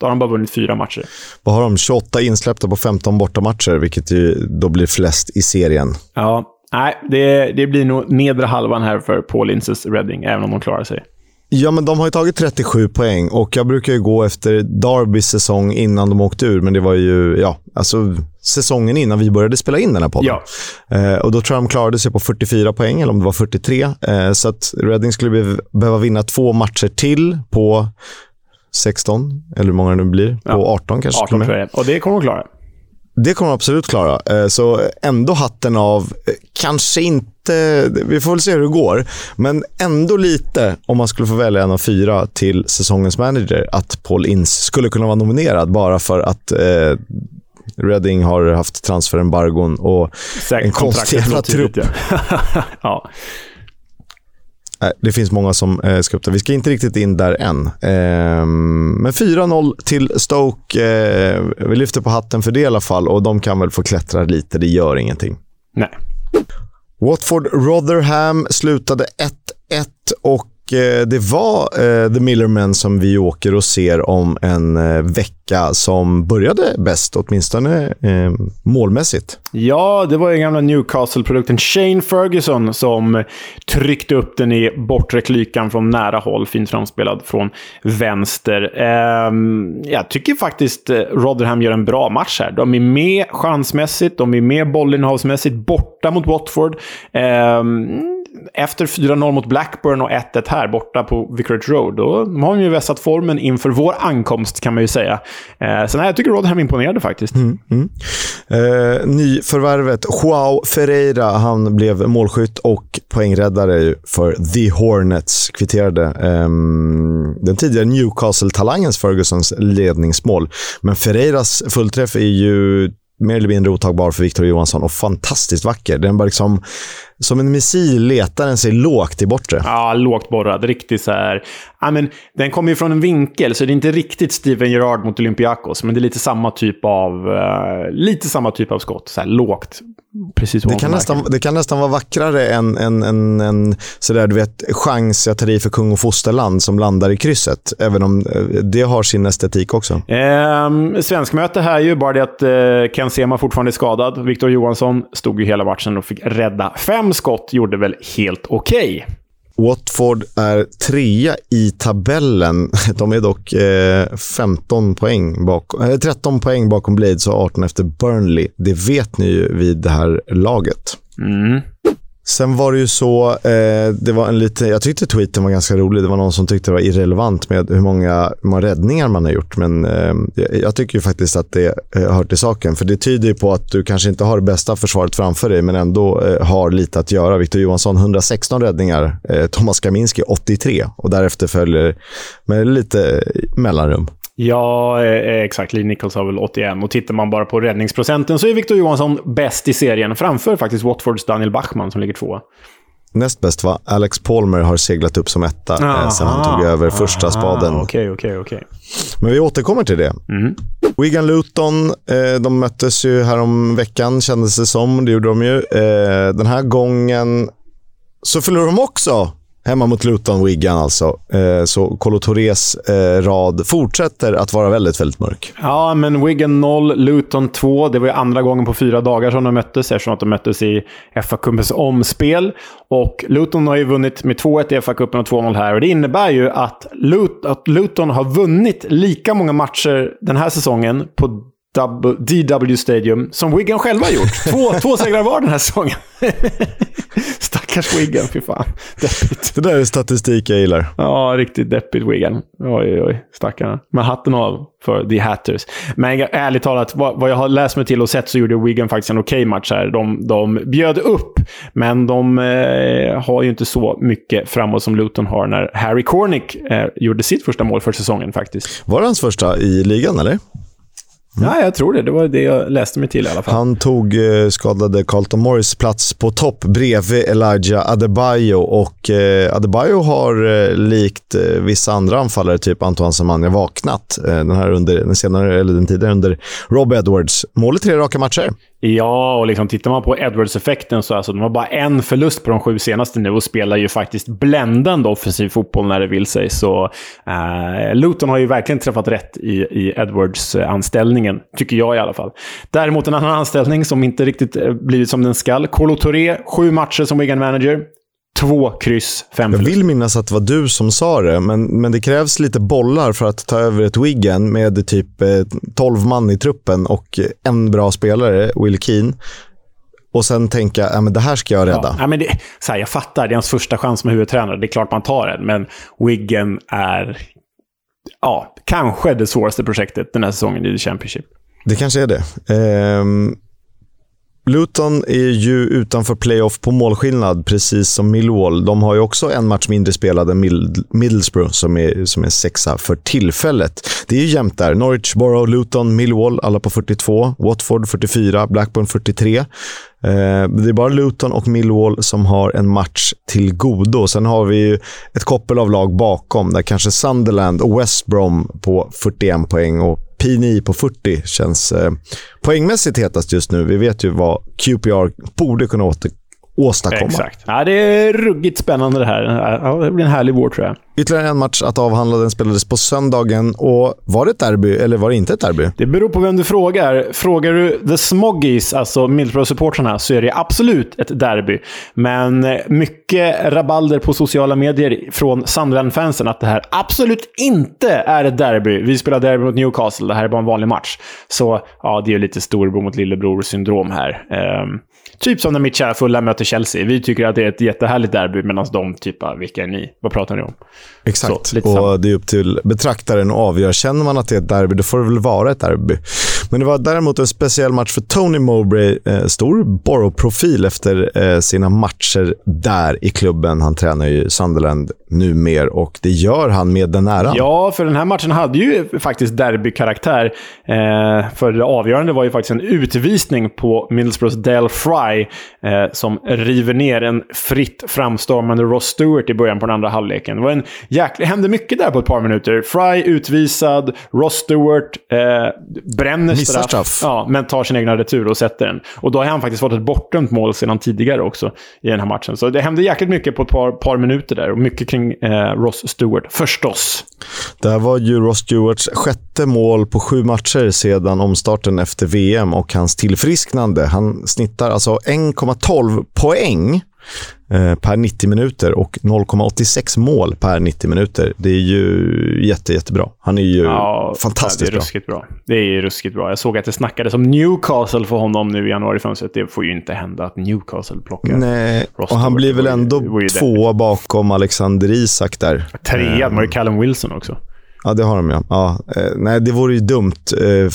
då har de bara vunnit fyra matcher. Vad har de? 28 insläppta på 15 bortamatcher, vilket ju då blir flest i serien. Ja, nej, det, det blir nog nedre halvan här för Paul Inces Reading, även om de klarar sig. Ja, men de har ju tagit 37 poäng och jag brukar ju gå efter Darbys säsong innan de åkte ur, men det var ju ja, alltså, säsongen innan vi började spela in den här podden. Ja. Eh, och Då tror jag de klarade sig på 44 poäng, eller om det var 43. Eh, så att Reading skulle be behöva vinna två matcher till på 16, eller hur många det nu blir. Ja. På 18 kanske. 18 tror jag. Och det kommer de klara. Det kommer de absolut klara. Eh, så ändå hatten av, eh, kanske inte, vi får väl se hur det går, men ändå lite, om man skulle få välja en av fyra till säsongens manager, att Paul Ince skulle kunna vara nominerad bara för att eh, Reading har haft transferembargon och Säkert en konstig jävla trupp. *laughs* ja. Det finns många som eh, ska upp där. Vi ska inte riktigt in där än. Eh, men 4-0 till Stoke. Eh, vi lyfter på hatten för det i alla fall och de kan väl få klättra lite. Det gör ingenting. Nej. Watford Rotherham slutade 1-1 och Eh, det var eh, The Millerman som vi åker och ser om en eh, vecka som började bäst, åtminstone eh, målmässigt. Ja, det var ju gamla Newcastle-produkten Shane Ferguson som tryckte upp den i bortre klykan från nära håll. Fint framspelad från vänster. Ehm, jag tycker faktiskt Rotherham gör en bra match här. De är med chansmässigt, de är med bollinnehavsmässigt, borta mot Watford. Ehm, efter 4-0 mot Blackburn och 1-1 här borta på Vicarage Road, då har de ju vässat formen inför vår ankomst kan man ju säga. Eh, sen här, jag tycker Rodham imponerade faktiskt. Mm, mm. Eh, nyförvärvet Joao Ferreira, han blev målskytt och poängräddare för The Hornets. Kvitterade eh, den tidigare Newcastle-talangens Fergusons ledningsmål. Men Ferreiras fullträff är ju mer eller mindre otagbar för Victor Johansson och fantastiskt vacker. Den bara liksom, som en missil letar den sig lågt i bortre. Ja, lågt borrad. Riktigt så här. Ja, men, den kommer ju från en vinkel, så det är inte riktigt Steven Gerrard mot Olympiakos, men det är lite samma typ av, uh, lite samma typ av skott. Så här, lågt. Precis det, kan nästan, det kan nästan vara vackrare än en, en, en sådär, du vet, chans jag tar i för kung och fosterland som landar i krysset. Även om eh, det har sin estetik också. Eh, svenskmöte här ju, bara det att eh, Ken Sema fortfarande är skadad. Victor Johansson stod ju hela matchen och fick rädda fem skott. Gjorde väl helt okej. Okay. Watford är trea i tabellen. *laughs* De är dock eh, 15 poäng bakom, eh, 13 poäng bakom Blades och 18 efter Burnley. Det vet ni ju vid det här laget. Mm. Sen var det ju så, eh, det var en liten, jag tyckte tweeten var ganska rolig. Det var någon som tyckte det var irrelevant med hur många, hur många räddningar man har gjort. Men eh, jag tycker ju faktiskt att det eh, hör till saken. För det tyder ju på att du kanske inte har det bästa försvaret framför dig, men ändå eh, har lite att göra. Viktor Johansson 116 räddningar, eh, Thomas Kaminski 83 och därefter följer med lite eh, mellanrum. Ja, eh, eh, exakt. Lee Nichols har väl 81. Och tittar man bara på räddningsprocenten så är Victor Johansson bäst i serien. Framför faktiskt Watfords Daniel Bachmann som ligger två. Näst bäst va? Alex Palmer har seglat upp som etta aha, eh, sen han tog över första spaden. Okej, okej, okej. Men vi återkommer till det. Mm. Wigan Luton, eh, de möttes ju här om veckan kändes det som. Det gjorde de ju. Eh, den här gången så förlorade de också. Hemma mot Luton, Wigan alltså. Eh, så Kolo Torres eh, rad fortsätter att vara väldigt, väldigt mörk. Ja, men Wigan 0, Luton 2. Det var ju andra gången på fyra dagar som de möttes eftersom att de möttes i FA-cupens omspel. Och Luton har ju vunnit med 2-1 i FA-cupen och 2-0 här. Och det innebär ju att, Lut att Luton har vunnit lika många matcher den här säsongen på DW Stadium som Wigan själva har gjort. Två, två segrar var den här säsongen. *laughs* Stackars Wigan, fy fan. Deppigt. Det där är statistik jag gillar. Ja, riktigt deppigt Wigan. Oj, oj, stackarna. Men hatten av för The Hatters. Men ärligt talat, vad, vad jag har läst mig till och sett så gjorde Wigan faktiskt en okej okay match här. De, de bjöd upp, men de eh, har ju inte så mycket framåt som Luton har när Harry Cornick eh, gjorde sitt första mål för säsongen faktiskt. Var det hans första i ligan, eller? Mm. Ja, jag tror det. Det var det jag läste mig till i alla fall. Han tog eh, skadade Carlton Morris plats på topp bredvid Elijah Adebayo och eh, Adebayo har eh, likt eh, vissa andra anfallare, typ Antoine Samania, vaknat eh, den här under, den senare, eller den tidigare under Rob Edwards. Målet tre raka matcher. Ja, och liksom tittar man på Edwards-effekten så alltså de har bara en förlust på de sju senaste nu och spelar ju faktiskt bländande offensiv fotboll när det vill sig. Så eh, Luton har ju verkligen träffat rätt i, i Edwards-anställningen, tycker jag i alla fall. Däremot en annan anställning som inte riktigt eh, blivit som den skall. Colo Touré, sju matcher som Wigan manager. Två kryss, fem Jag vill minnas att det var du som sa det, men, men det krävs lite bollar för att ta över ett Wigan med typ eh, 12 man i truppen och en bra spelare, Will Keane. Och sen tänka, men det här ska jag rädda. Ja, men det, så här, jag fattar, det är hans första chans som huvudtränare. Det är klart man tar den, men Wigan är ja, kanske det svåraste projektet den här säsongen i The Championship. Det kanske är det. Ehm, Luton är ju utanför playoff på målskillnad, precis som Millwall. De har ju också en match mindre spelad än Middlesbrough, som är, som är sexa för tillfället. Det är ju jämnt där. Norwich, Borough, Luton, Millwall, alla på 42. Watford 44, Blackburn 43. Eh, det är bara Luton och Millwall som har en match till godo. Sen har vi ju ett koppel av lag bakom, där kanske Sunderland och West Brom på 41 poäng och P9 på 40 känns eh, poängmässigt hetast just nu. Vi vet ju vad QPR borde kunna åter, åstadkomma. Exakt. Ja, det är ruggigt spännande det här. Ja, det blir en härlig vår tror jag. Ytterligare en match att avhandla. Den spelades på söndagen. Och Var det ett derby eller var det inte ett derby? Det beror på vem du frågar. Frågar du The Smoggies, alltså Middlesbrough-supportrarna, så är det absolut ett derby. Men mycket rabalder på sociala medier från Sunderland-fansen att det här absolut inte är ett derby. Vi spelar derby mot Newcastle. Det här är bara en vanlig match. Så ja, det är lite storebror mot lillebror-syndrom här. Um, Typ som när mitt kära fulla möter Chelsea. Vi tycker att det är ett jättehärligt derby, medan de typ vilka är ni? Vad pratar ni om? Exakt, Så, och det är upp till betraktaren att avgöra. Känner man att det är ett derby, då får det väl vara ett derby. Men det var däremot en speciell match för Tony Mowbray. Eh, stor Borough-profil efter eh, sina matcher där i klubben. Han tränar ju Sunderland numer och det gör han med den äran. Ja, för den här matchen hade ju faktiskt derbykaraktär. Eh, för det avgörande var ju faktiskt en utvisning på Middlesbroughs Dale Fry eh, som river ner en fritt framstormande Ross Stewart i början på den andra halvleken. Det var en jäkla, hände mycket där på ett par minuter. Fry utvisad, Ross Stewart eh, bränner straff. straff. Ja, men tar sin egna retur och sätter den. Och då har han faktiskt fått ett bortdömt mål sedan tidigare också i den här matchen. Så det hände jäkligt mycket på ett par, par minuter där. Och mycket kring eh, Ross Stewart, förstås. Det här var ju Ross Stewarts sjätte mål på sju matcher sedan omstarten efter VM och hans tillfrisknande. Han snittar alltså 1,12 poäng per 90 minuter och 0,86 mål per 90 minuter. Det är ju jätte, jättebra. Han är ju ja, fantastiskt bra. ruskigt bra. Det är ruskigt bra. Jag såg att det snackades om Newcastle för honom nu i januarifönstret. Det får ju inte hända att Newcastle plockar Nej, och han blir väl ändå tvåa bakom Alexander Isak där. Trea, de har ju Callum Wilson också. Ja, det har de ja. ja eh, nej, det vore ju dumt eh,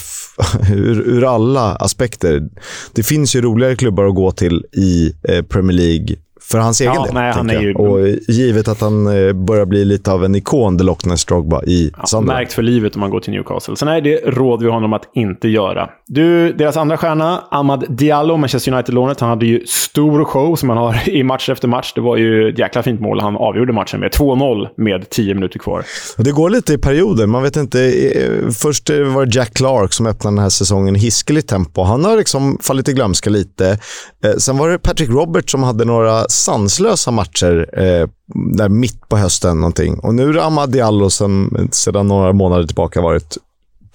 *laughs* ur, ur, alla aspekter. Det finns ju roligare klubbar att gå till i eh, Premier League för hans egen ja, del. Nej, han är ju... Och givet att han eh, börjar bli lite av en ikon, The Loch Ness Drogba, i ja, Sunderland. Märkt för livet om man går till Newcastle. Så nej, det råder vi honom att inte göra. Du, deras andra stjärna, Ahmad Diallo, Manchester United-lånet. Han hade ju stor show som han har *laughs* i match efter match. Det var ju ett jäkla fint mål han avgjorde matchen med. 2-0 med 10 minuter kvar. Det går lite i perioder. Man vet inte. Eh, först var det Jack Clark som öppnade den här säsongen i hiskeligt tempo. Han har liksom fallit i glömska lite. Eh, sen var det Patrick Roberts som hade några sanslösa matcher eh, där mitt på hösten. någonting. Och nu är det Ahmad Diallo som sedan några månader tillbaka varit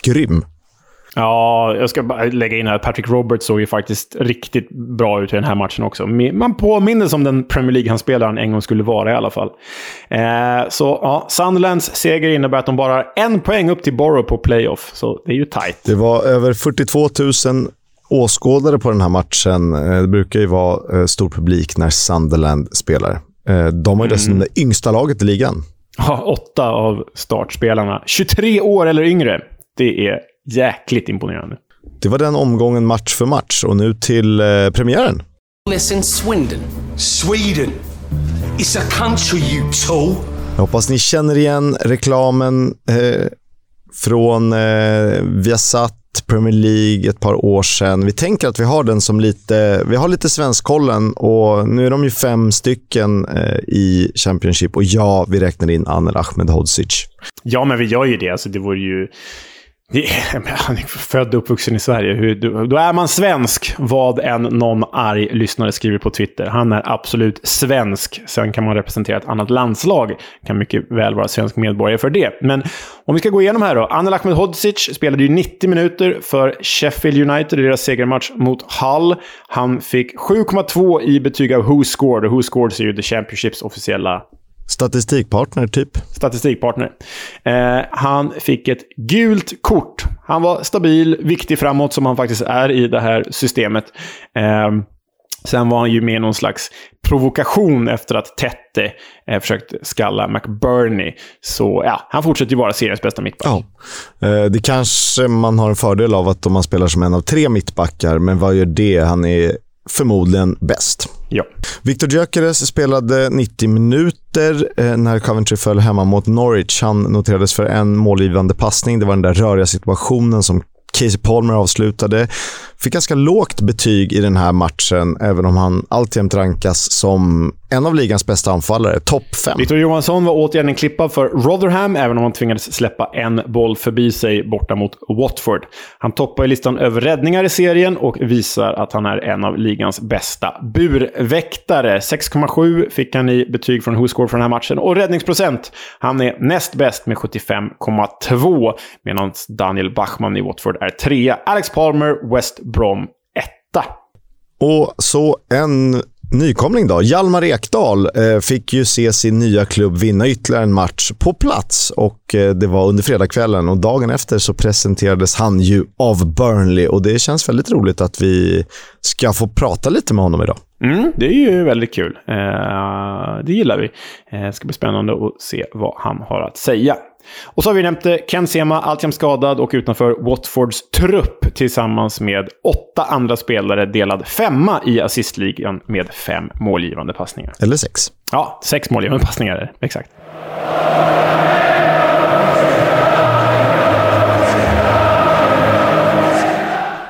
grym. Ja, jag ska bara lägga in här att Patrick Roberts såg ju faktiskt riktigt bra ut i den här matchen också. Man påminner som den Premier League han spelar en gång skulle vara i alla fall. Eh, så ja, Sunderlands seger innebär att de bara har en poäng upp till Borough på playoff. Så det är ju tight. Det var över 42 000 åskådare på den här matchen. Eh, det brukar ju vara eh, stor publik när Sunderland spelar. Eh, de har ju dessutom mm. det yngsta laget i ligan. Ja, åtta av startspelarna. 23 år eller yngre. Det är jäkligt imponerande. Det var den omgången match för match och nu till eh, premiären. Listen, Swindon. Sweden. It's a country you tool. Jag hoppas ni känner igen reklamen eh, från eh, Viasat Premier League ett par år sedan. Vi tänker att vi har den som lite, vi har lite svenskkollen och nu är de ju fem stycken eh, i Championship och ja, vi räknar in Anel Ahmedhodzic. Ja, men vi gör ju det. Alltså, det vore ju *laughs* han är född och uppvuxen i Sverige. då är man svensk, vad än någon arg lyssnare skriver på Twitter. Han är absolut svensk. Sen kan man representera ett annat landslag. Kan mycket väl vara svensk medborgare för det. Men om vi ska gå igenom här då. Anel Ahmedhodzic spelade ju 90 minuter för Sheffield United i deras segermatch mot Hull. Han fick 7,2 i betyg av Who Scored. Och Who Scored är ju The Championships officiella Statistikpartner, typ. Statistikpartner. Eh, han fick ett gult kort. Han var stabil, viktig framåt, som han faktiskt är i det här systemet. Eh, sen var han ju med i någon slags provokation efter att Tette eh, försökte skalla McBurney. Så ja, han fortsätter ju vara seriens bästa mittback. Ja. Eh, det kanske man har en fördel av att om man spelar som en av tre mittbackar, men vad gör det? Han är förmodligen bäst. Ja. Viktor Gyökeres spelade 90 minuter eh, när Coventry föll hemma mot Norwich. Han noterades för en målgivande passning. Det var den där röriga situationen som Casey Palmer avslutade. Fick ganska lågt betyg i den här matchen, även om han alltjämt rankas som en av ligans bästa anfallare. Topp fem. Victor Johansson var återigen en klippa för Rotherham, även om han tvingades släppa en boll förbi sig borta mot Watford. Han toppar i listan över räddningar i serien och visar att han är en av ligans bästa burväktare. 6,7 fick han i betyg från WhoScore för den här matchen. Och räddningsprocent, han är näst bäst med 75,2. Medan Daniel Bachmann i Watford är trea. Alex Palmer, West Brom, etta. Och så en nykomling då. Hjalmar Ekdal eh, fick ju se sin nya klubb vinna ytterligare en match på plats och eh, det var under fredagskvällen och dagen efter så presenterades han ju av Burnley och det känns väldigt roligt att vi ska få prata lite med honom idag. Mm, det är ju väldigt kul. Eh, det gillar vi. Det ska bli spännande att se vad han har att säga. Och så har vi nämnt eh, Ken Sema, alltjämt skadad och utanför Watfords trupp tillsammans med åtta andra spelare delad femma i assistligan med fem målgivande passningar. Eller sex. Ja, sex målgivande passningar, exakt.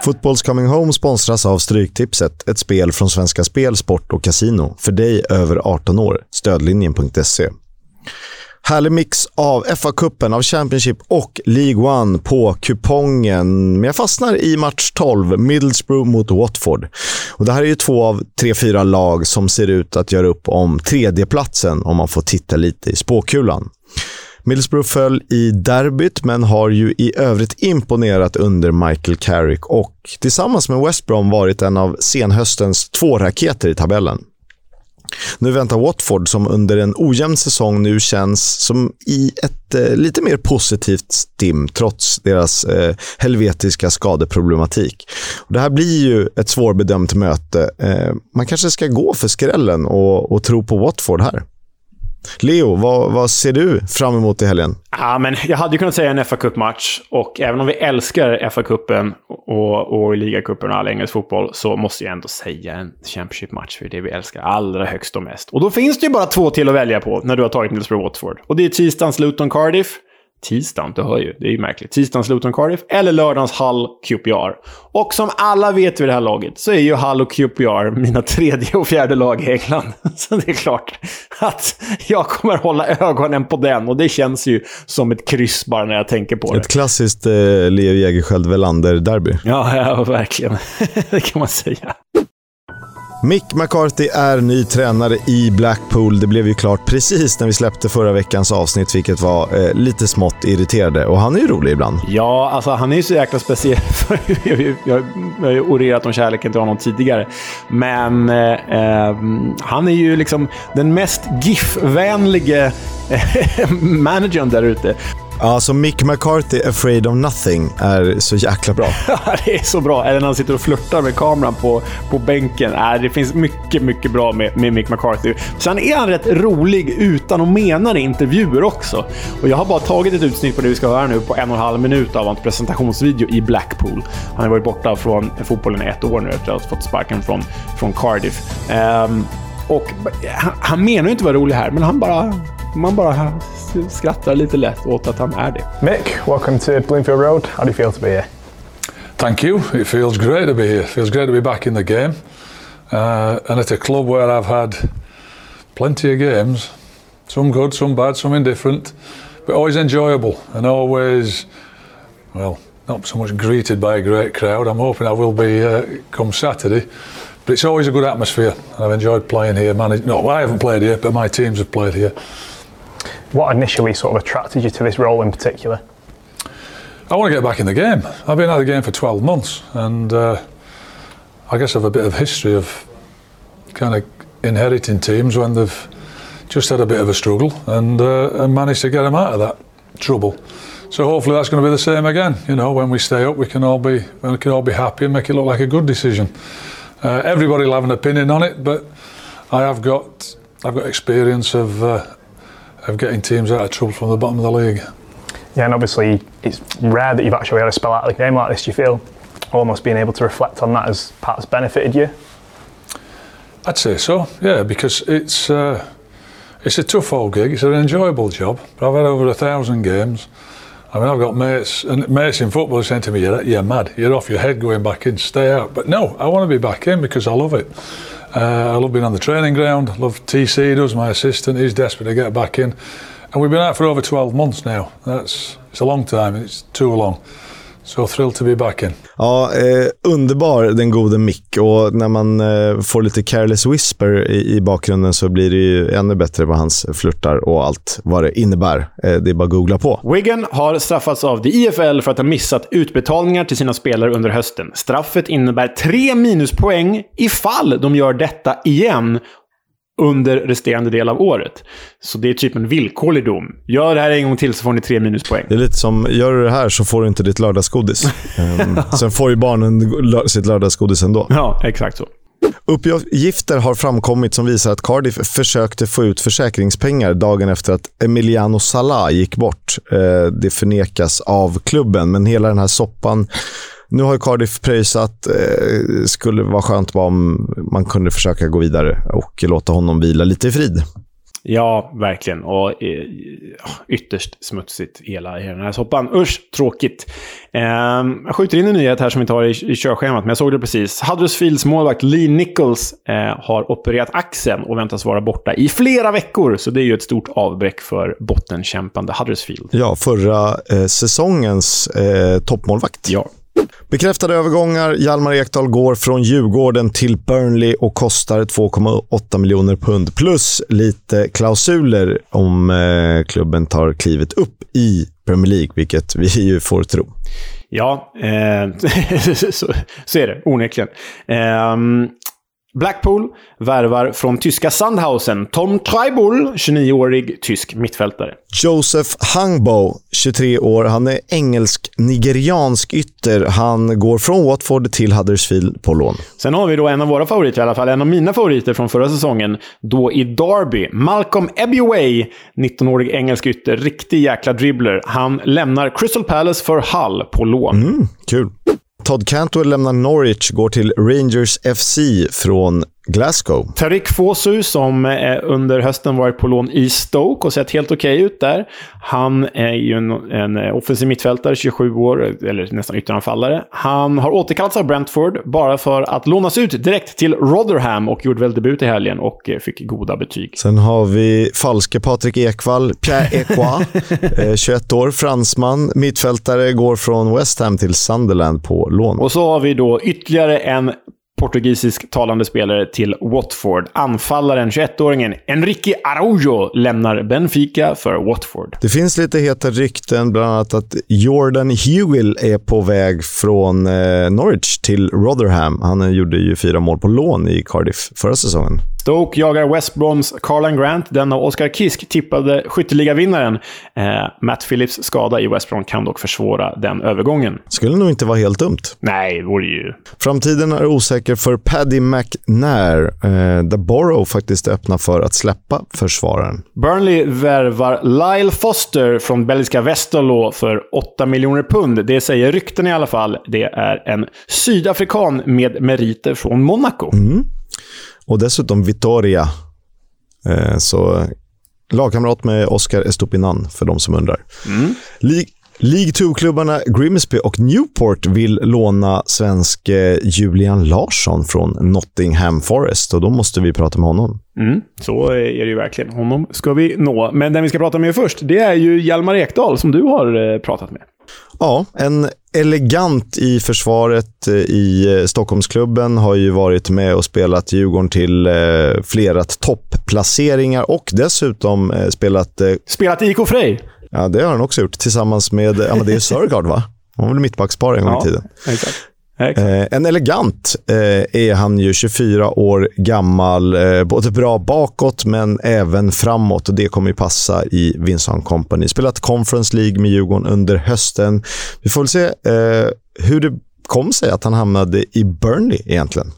Footballs Coming Home sponsras av Stryktipset, ett spel från Svenska Spel, Sport och Casino. För dig över 18 år. Stödlinjen.se. Härlig mix av FA-cupen, av Championship och League One på kupongen. Men jag fastnar i match 12, Middlesbrough mot Watford. Och det här är ju två av tre, fyra lag som ser ut att göra upp om tredjeplatsen om man får titta lite i spåkulan. Middlesbrough föll i derbyt, men har ju i övrigt imponerat under Michael Carrick och tillsammans med West Brom varit en av senhöstens två raketer i tabellen. Nu väntar Watford som under en ojämn säsong nu känns som i ett eh, lite mer positivt stim trots deras eh, helvetiska skadeproblematik. Och det här blir ju ett svårbedömt möte. Eh, man kanske ska gå för skrällen och, och tro på Watford här. Leo, vad, vad, ser du fram emot i helgen? Ja, men jag hade ju kunnat säga en fa Cup-match. Och även om vi älskar fa Cupen och, och ligacupen och all engelsk fotboll så måste jag ändå säga en Championship-match. För det vi älskar allra högst och mest. Och då finns det ju bara två till att välja på när du har tagit Middlesbrough Watford. Och det är tisdagens Luton Cardiff tisdagen, du hör ju, det är ju märkligt. Tisdagens Luton Cardiff eller lördagens Hull QPR. Och som alla vet vid det här laget så är ju Hull och QPR mina tredje och fjärde lag i England. *laughs* Så det är klart att jag kommer hålla ögonen på den och det känns ju som ett kryss bara när jag tänker på det. Ett klassiskt eh, Leo Jägerskiöld Welander-derby. Ja, ja, verkligen. *laughs* det kan man säga. Mick McCarthy är ny tränare i Blackpool. Det blev ju klart precis när vi släppte förra veckans avsnitt, vilket var eh, lite smått irriterande. Och han är ju rolig ibland. Ja, alltså han är ju så jäkla speciell. *laughs* jag, har ju orerat om kärleken till honom tidigare. Men eh, eh han är ju liksom den mest GIF-vänlige *laughs* managern där ute. Ja, så Mick McCarthy, Afraid of Nothing, är så jäkla bra. *laughs* Ja, det är så bra. Eller när han sitter och flörtar med kameran på, på bänken. Äh, det finns mycket, mycket bra med, med Mick McCarthy. Sen är han rätt rolig utan att mena det i intervjuer också. Och jag har bara tagit ett utsnitt på det vi ska höra nu på en och en halv minut av hans presentationsvideo i Blackpool. Han har varit borta från fotbollen i ett år nu efter att ha fått sparken från, från Cardiff. Um, och han, han menar ju inte att vara rolig här, men han bara man bara skrattar lite lätt åt att han är det. Mick, welcome to Bloomfield Road. How do you feel to be here? Thank you. It feels great to be here. It feels great to be back in the game. Uh, and at a club where I've had plenty of games, some good, some bad, some indifferent, but always enjoyable and always, well, not so much greeted by a great crowd. I'm hoping I will be uh, come Saturday. But it's always a good atmosphere. I've enjoyed playing here. Managed, no, I haven't played here, but my teams have played here. What initially sort of attracted you to this role in particular? I want to get back in the game. I've been out of the game for 12 months, and uh, I guess I have a bit of history of kind of inheriting teams when they've just had a bit of a struggle and, uh, and managed to get them out of that trouble. So hopefully that's going to be the same again. You know, when we stay up, we can all be we can all be happy and make it look like a good decision. Uh, everybody will have an opinion on it, but I have got I've got experience of uh, of getting teams out of trouble from the bottom of the league. Yeah, and obviously it's rare that you've actually had a spell out of the game like this. Do you feel almost being able to reflect on that has benefited you? I'd say so, yeah, because it's uh, it's a tough old gig. It's an enjoyable job. But I've had over a thousand games. I mean, I've got mates and mates in football saying to me, "You're, you're mad. You're off your head going back in. Stay out." But no, I want to be back in because I love it. Uh, I love being on the training ground. Love TC does my assistant. He's desperate to get back in, and we've been out for over 12 months now. That's it's a long time. It's too long. So thrilled to be back in. Ja, eh, underbar den gode Mick och när man eh, får lite careless whisper i, i, bakgrunden så blir det ju ännu bättre vad hans flörtar och allt vad det innebär. Eh, det är bara att googla på. Wigan har straffats av the IFL för att ha missat utbetalningar till sina spelare under hösten. Straffet innebär tre minuspoäng ifall de gör detta igen under resterande del av året. Så det är typ en villkorlig dom. Gör det här en gång till så får ni tre minuspoäng. Det är lite som, gör du det här så får du inte ditt lördagsgodis. um, *laughs* sen får ju barnen sitt lördagsgodis ändå. Ja, exakt så. Uppgifter har framkommit som visar att Cardiff försökte få ut försäkringspengar dagen efter att Emiliano Salah gick bort. Eh, det förnekas av klubben, men hela den här soppan nu har Cardiff pröjsat. Eh, skulle vara skönt bara om man kunde försöka gå vidare och låta honom vila lite i frid. Ja, verkligen. Och eh, ytterst smutsigt hela i den här soppan. Usch, tråkigt. Eh, jag skjuter in en nyhet här som vi tar i, i körschemat, men jag såg det precis. Huddersfields målvakt Lee Nichols eh, har opererat axeln och väntas vara borta i flera veckor. Så det är ju ett stort avbräck för bottenkämpande Huddersfield. Ja, förra eh, säsongens eh, toppmålvakt. Ja. Bekräftade övergångar. Hjalmar Ekdal går från Djurgården till Burnley och kostar 2,8 miljoner pund plus lite klausuler om eh, klubben tar klivet upp i Premier League, vilket vi ju får tro. Ja, eh, *laughs* så, så, är det onekligen. Eh, Blackpool värvar från tyska Sandhausen Tom Treibel, 29-årig tysk mittfältare. Joseph Hangbo, 23 år. Han är engelsk-nigeriansk ytter. Han går från Watford till Huddersfield på lån. Sen har vi då en av våra favoriter i alla fall. En av mina favoriter från förra säsongen. Då i Derby. Malcolm Ebiway, 19-årig engelsk ytter. Riktig jäkla dribbler. Han lämnar Crystal Palace för Hull på lån. Mm, kul. Todd Cantwell lämnar Norwich, går till Rangers FC från Glasgow. Tarik Fosu, som eh, under hösten varit på lån i Stoke och sett helt okej okay ut där. Han är ju en, en offensiv mittfältare, 27 år, eller nästan ytteranfallare. Han har återkallats av Brentford bara för att lånas ut direkt till Rotherham och gjorde väl debut i helgen och eh, fick goda betyg. Sen har vi falske Patrik Ekwall, Pierre Equa, *laughs* 21 år, fransman, mittfältare, går från West Ham till Sunderland på lån. Och så har vi då ytterligare en portugisisk talande spelare till Watford. Anfallaren, 21-åringen Enrique Araujo, lämnar Benfica för Watford. Det finns lite heta rykten, bland annat att Jordan Hewill är på väg från eh, Norwich till Rotherham. Han gjorde ju fyra mål på lån i Cardiff förra säsongen. Stoke jagar West Broms Carlan Grant. Den av Oscar Kisk tippade skytteligavinnaren. Eh, Matt Phillips skada i West Brom kan dock försvåra den övergången. Skulle nog inte vara helt dumt. Nej, det vore ju... Framtiden är osäker för Paddy McNair, eh, där Borough faktiskt öppnar för att släppa försvararen. Burnley värvar Lyle Foster från belgiska Westerlo för 8 miljoner pund. Det säger rykten i alla fall. Det är en sydafrikan med meriter från Monaco. Mm. Och dessutom Vittoria. Eh, så lagkamrat med Oscar Estopinan, för de som undrar. Mm. League 2-klubbarna Grimsby och Newport vill låna svenske Julian Larsson från Nottingham Forest och då måste vi prata med honom. Mm, så är det ju verkligen. Honom ska vi nå. Men den vi ska prata med först, det är ju Hjalmar Ekdal som du har eh, pratat med. Ja, en elegant i försvaret eh, i eh, Stockholmsklubben. Har ju varit med och spelat Djurgården till flera topplaceringar och dessutom spelat... Spelat IK Frej? Ja, det har han också gjort tillsammans med Amadeus *laughs* Sörgard, va? Han var väl mittbackspar en gång i tiden. Exakt. Eh, en elegant eh, är han ju, 24 år gammal. Eh, både bra bakåt, men även framåt. Och Det kommer ju passa i Vincent Company. Spelat Conference League med Djurgården under hösten. Vi får väl se eh, hur det kom sig att han hamnade i Burnley egentligen.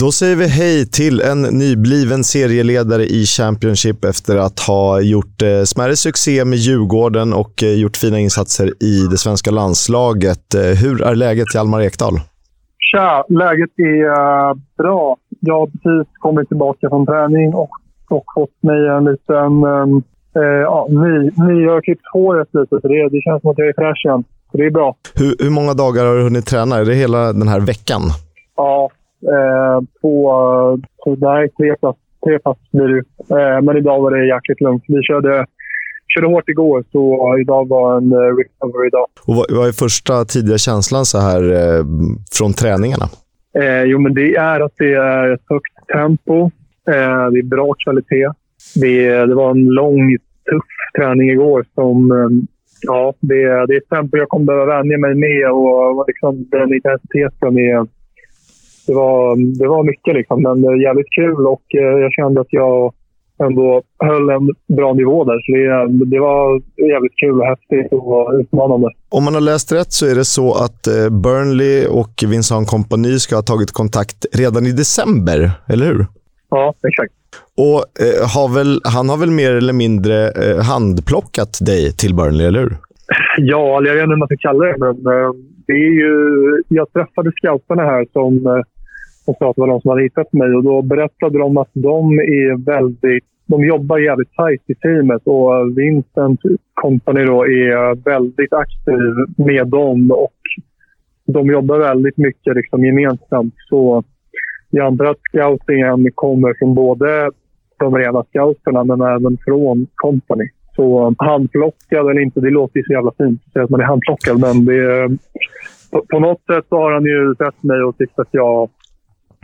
Då säger vi hej till en nybliven serieledare i Championship efter att ha gjort eh, smärre succé med Djurgården och eh, gjort fina insatser i det svenska landslaget. Eh, hur är läget, Hjalmar Ekdal? Tja, läget är uh, bra. Jag har precis kommit tillbaka från träning och, och fått mig en liten... Um, uh, ja, ny, ny, jag har klippt håret lite, så det, det känns som att jag är fräsch igen. Så det är bra. Hur, hur många dagar har du hunnit träna? Är det hela den här veckan? Ja, Eh, två, så nej, tre pass, tre pass blir det. Eh, men idag var det jäkligt lugnt. Vi körde, körde hårt igår, så idag var en eh, recovery dag. Och vad, vad är första tidiga känslan så här eh, från träningarna? Eh, jo, men det är att det är ett högt tempo. Eh, det är bra kvalitet. Det, det var en lång, tuff träning igår som... Eh, ja, det, det är ett tempo jag kommer behöva vänja mig med och liksom, den intensiteten är... Det var, det var mycket, liksom, men det är jävligt kul och eh, jag kände att jag ändå höll en bra nivå där. Så det, det var jävligt kul och häftigt och utmanande. Om man har läst rätt så är det så att eh, Burnley och Vincent Kompany ska ha tagit kontakt redan i december, eller hur? Ja, exakt. Och eh, har väl, han har väl mer eller mindre eh, handplockat dig till Burnley, eller hur? Ja, eller jag vet inte hur man ska kalla det, men eh, det är ju... Jag träffade scouterna här som, och sa att det var de som hade hittat mig och då berättade de att de är väldigt... De jobbar jävligt tajt i teamet och Vincent Company då är väldigt aktiv med dem och de jobbar väldigt mycket liksom gemensamt. Så jag antar att scoutingen kommer från både de rena scouterna men även från company. Så handplockad eller inte, det låter ju så jävla fint att säga att man är handplockad. Men det, på, på något sätt så har han ju sett mig och tyckt att jag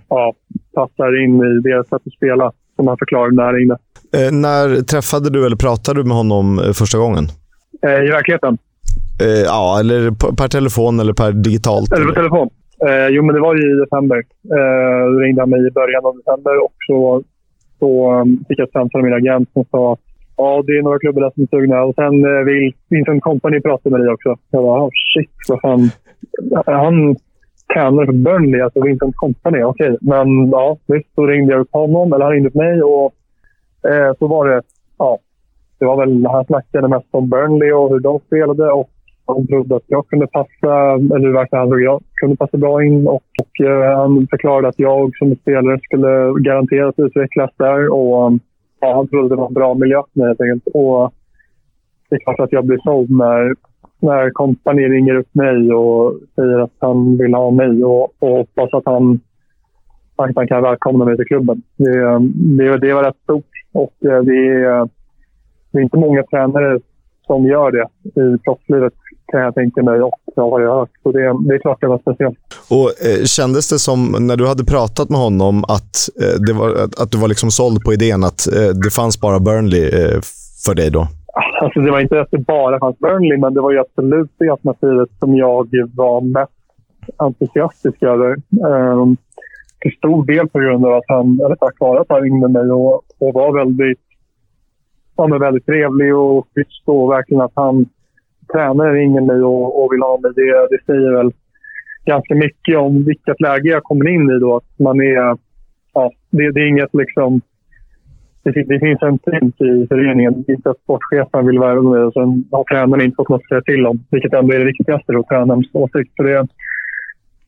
ja, passar in i deras sätt att spela, som han förklarade där inne. Eh, när träffade du eller pratade du med honom eh, första gången? Eh, I verkligheten? Eh, ja, eller per, per telefon eller per digitalt? Eller på telefon. Eh, jo, men det var ju i december. Eh, då ringde han mig i början av december och så, så um, fick jag ett samtal med min agent som sa att ja, det är några klubbar där som är sugna. Och sen eh, vill Vincent Company prata med dig också. Jag bara, oh, shit, vad fan. Han Tränare för Burnley, alltså Vincent Company. Okej, okay. men ja, visst. Så ringde jag upp honom, eller han ringde upp mig och eh, så var det, ja, det var väl, han snackade mest om Burnley och hur de spelade och han trodde att jag kunde passa, eller verkligen han han jag kunde passa bra in. Och, och eh, han förklarade att jag som spelare skulle garanterat utvecklas där. Och ja, Han trodde det var en bra miljö för mig helt enkelt. Och det är klart att jag blir såld när, när kompani ringer upp mig och säger att han vill ha mig och, och hoppas att han, han kan välkomna mig till klubben. Det, det, det var rätt stort och eh, det är, eh, det är inte många tränare som gör det i proffslivet kan jag tänka mig och jag har jag hört. Så det, det är klart det var speciellt. Och eh, Kändes det som, när du hade pratat med honom, att, eh, det var, att du var liksom såld på idén att eh, det fanns bara Burnley eh, för dig då? *laughs* Alltså, det var inte att det bara fanns Burnley, men det var ju absolut det alternativet som jag var mest entusiastisk över. Um, till stor del på grund av att han, eller tack vare att han ringde mig och, och var väldigt, han var väldigt trevlig och schysst och verkligen att han tränare ringer mig och, och vill ha mig, det, det säger väl ganska mycket om vilket läge jag kommer in i då. Att man är, ja, det, det är inget liksom... Det, det finns en trend i föreningen. Det inte att sportchefen vill värva mig och sen har tränaren inte fått något att säga till om. Vilket ändå är det viktigaste då, tränarens åsikt. Så det,